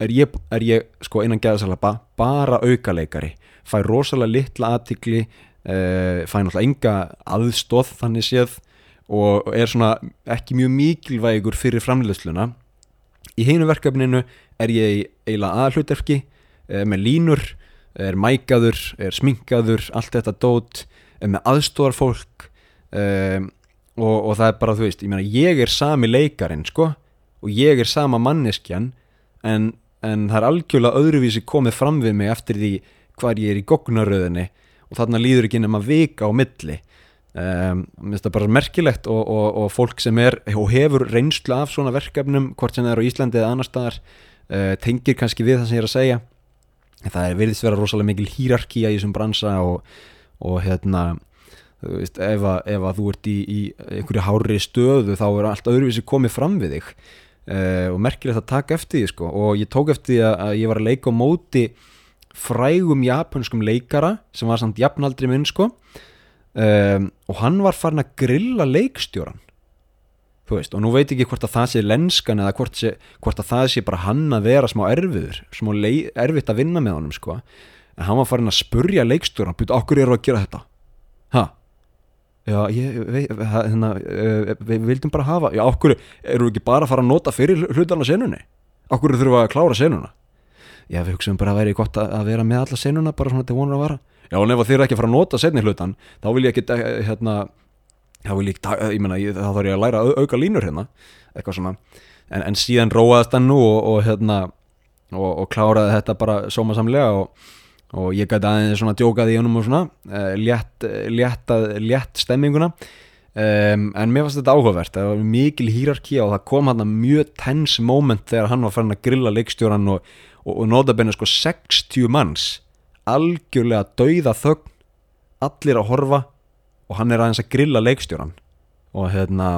er ég, er ég sko innan geðasalaba bara aukaleikari. Fæ rosalega litla aðtikli uh, fæ náttúrulega enga aðstóð þannig séð og er svona ekki mjög mikilvægur fyrir framleiðsluna. Í heinu verkefninu er ég eiginlega aðhlutverki uh, með línur, er mækaður er sminkaður, allt þetta dót með aðstóðar fólk uh, og, og það er bara þú veist, ég meina ég er sami leikarin sko og ég er sama manneskjan en en það er algjörlega öðruvísi komið fram við mig eftir því hvað ég er í gognaröðinni og þarna líður ekki nema vika á milli. Um, finnst það bara merkilegt og, og, og fólk sem er og hefur reynslu af svona verkefnum hvort sem það er á Íslandi eða annar staðar uh, tengir kannski við það sem ég er að segja. Það er veriðst vera rosalega mikil hýrarkía í þessum bransa og, og hérna veist, ef að, ef að þú ert í, í einhverju hári stöðu þá er allt öðruvísi komið fram við þig. Uh, og merkilegt að taka eftir því sko. og ég tók eftir því að, að ég var að leika á móti frægum japanskum leikara sem var samt jafnaldri minn sko. Um, og hann var farin að grilla leikstjóran þú veist, og nú veit ekki hvort að það sé lenskan eða hvort, sé, hvort að það sé bara hann að vera smá erfiður, smá lei, erfitt að vinna með honum sko. En hann var farin að spurja leikstjóran, byrja okkur eru að gera þetta? Ha, já, ég, við, hérna, uh, við vildum bara hafa já, okkur, eru við ekki bara að fara að nota fyrir hlutarna senunni? Okkur þurfum við að klára senuna já, við hugsaum bara að væri gott að, að vera með alla senuna bara svona til vonur að vara. Já, en ef þið eru ekki að fara að nota senni hlutan þá vil ég ekki, eh, hérna þá vil ég, ta- ég meina, ég, þá þarf ég að læra að au- auka línur hérna, eitthvað svona. En, en síðan róaðast hann nú og, og hérna og, og kláraði þetta bara sómasamlega og, og ég gæti aðeins svona djókað í honum og svona uh, létt, létt, létt stemminguna. Um, en mér fannst þetta áhugavert. Það var mikil hýrarki og það kom hann mjög tense moment þegar hann var farin að grilla leikstjóran og, og, og notabenni sko 60 manns algjörlega dauða þögn allir að horfa og hann er aðeins að grilla leikstjóran og hérna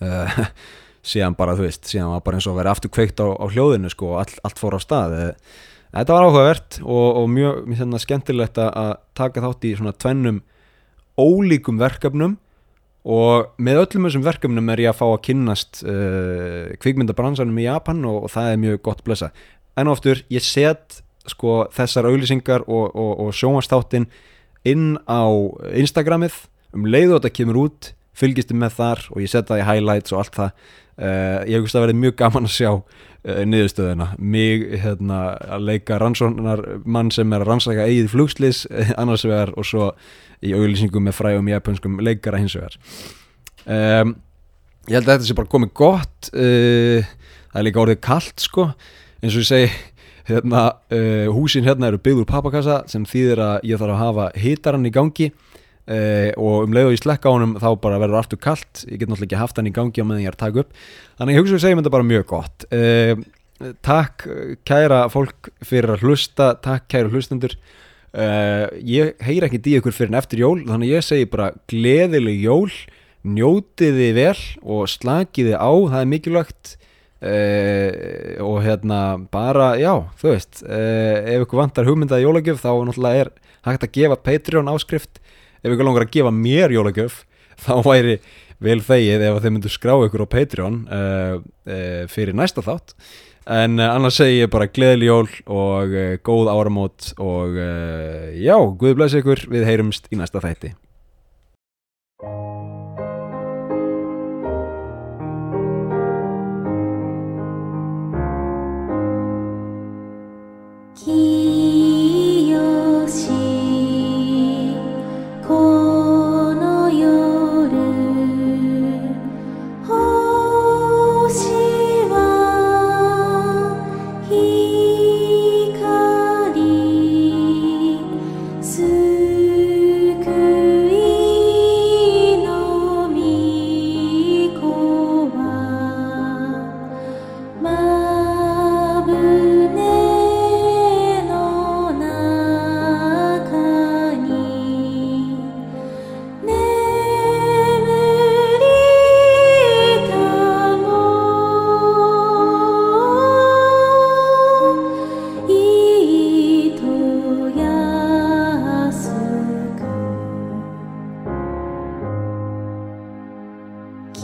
uh, *laughs* síðan bara, þú veist, síðan var bara eins og að vera aftur kveikt á, á hljóðinu sko og all, allt fór á stað. Eh, þetta var áhugavert og, og mjög það skemmtilegt að, að taka þátt í svona tvennum ólíkum verkefnum og með öllum þessum verkefnum er ég að fá að kynnast uh, kvikmyndabransanum í Japan og, og það er mjög gott blessa. En oftur, ég set sko þessar auglýsingar og, og, og sjónvastáttin inn á Instagramið. Um leið og þetta kemur út fylgist þið með þar og ég set það í highlights og allt það. Uh, ég hugst að verði mjög gaman að sjá uh, niðurstöðuna. Mig hérna, að leika rannsóknar mann sem er að rannsaka eigið flugslis *laughs* annars vegar og svo í auglýsingum með frægum japanskum leikara hins vegar. Um, ég held að þetta sé bara komið gott uh, það er líka orðið kalt sko. Eins og ég segi hérna, uh, húsin hérna eru byggð úr pappakassa sem þýðir að ég þarf að hafa hitaran í gangi uh, og um leið og ég slekka á honum þá bara verður aftur kalt. Ég get náttúrulega ekki haft hann í gangi á meðan ég er að taka upp. Þannig ég hugsa að við segjum þetta bara mjög gott. Uh, takk kæra fólk fyrir að hlusta. Takk kæra hlustendur uh, ég heyr ekki í ykkur fyrir en eftir jól þannig ég segi bara gleðileg jól njótiði vel og slakiði á, það er mikilvægt. Uh, og hérna bara, já, þú veist uh, ef ykkur vantar hugmyndaði jólagjöf þá náttúrulega er hægt að gefa Patreon áskrift. Ef ykkur langar að gefa mér jólagjöf *laughs* þá væri vel þegið ef þeir myndu skrá ykkur á Patreon fyrir næsta þátt en uh, annars segi ég bara gleðileg jól og uh, góð áramót og uh, já, Guð blessi ykkur. Við heyrumst í næsta þætti「き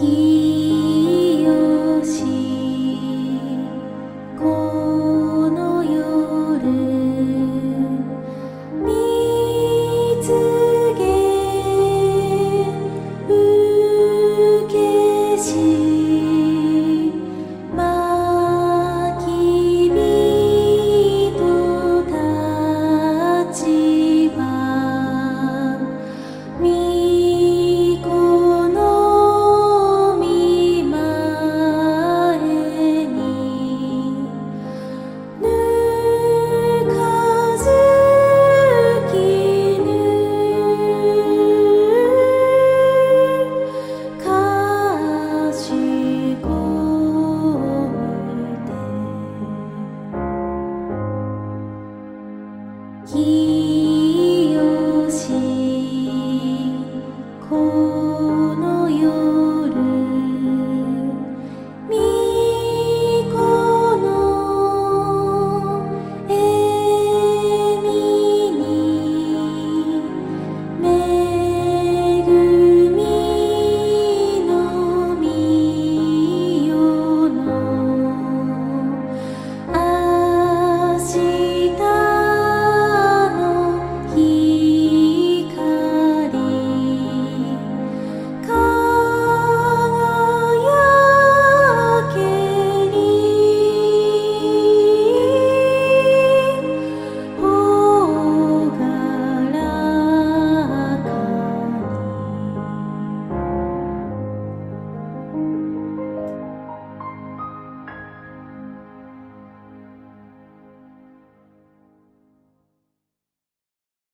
You.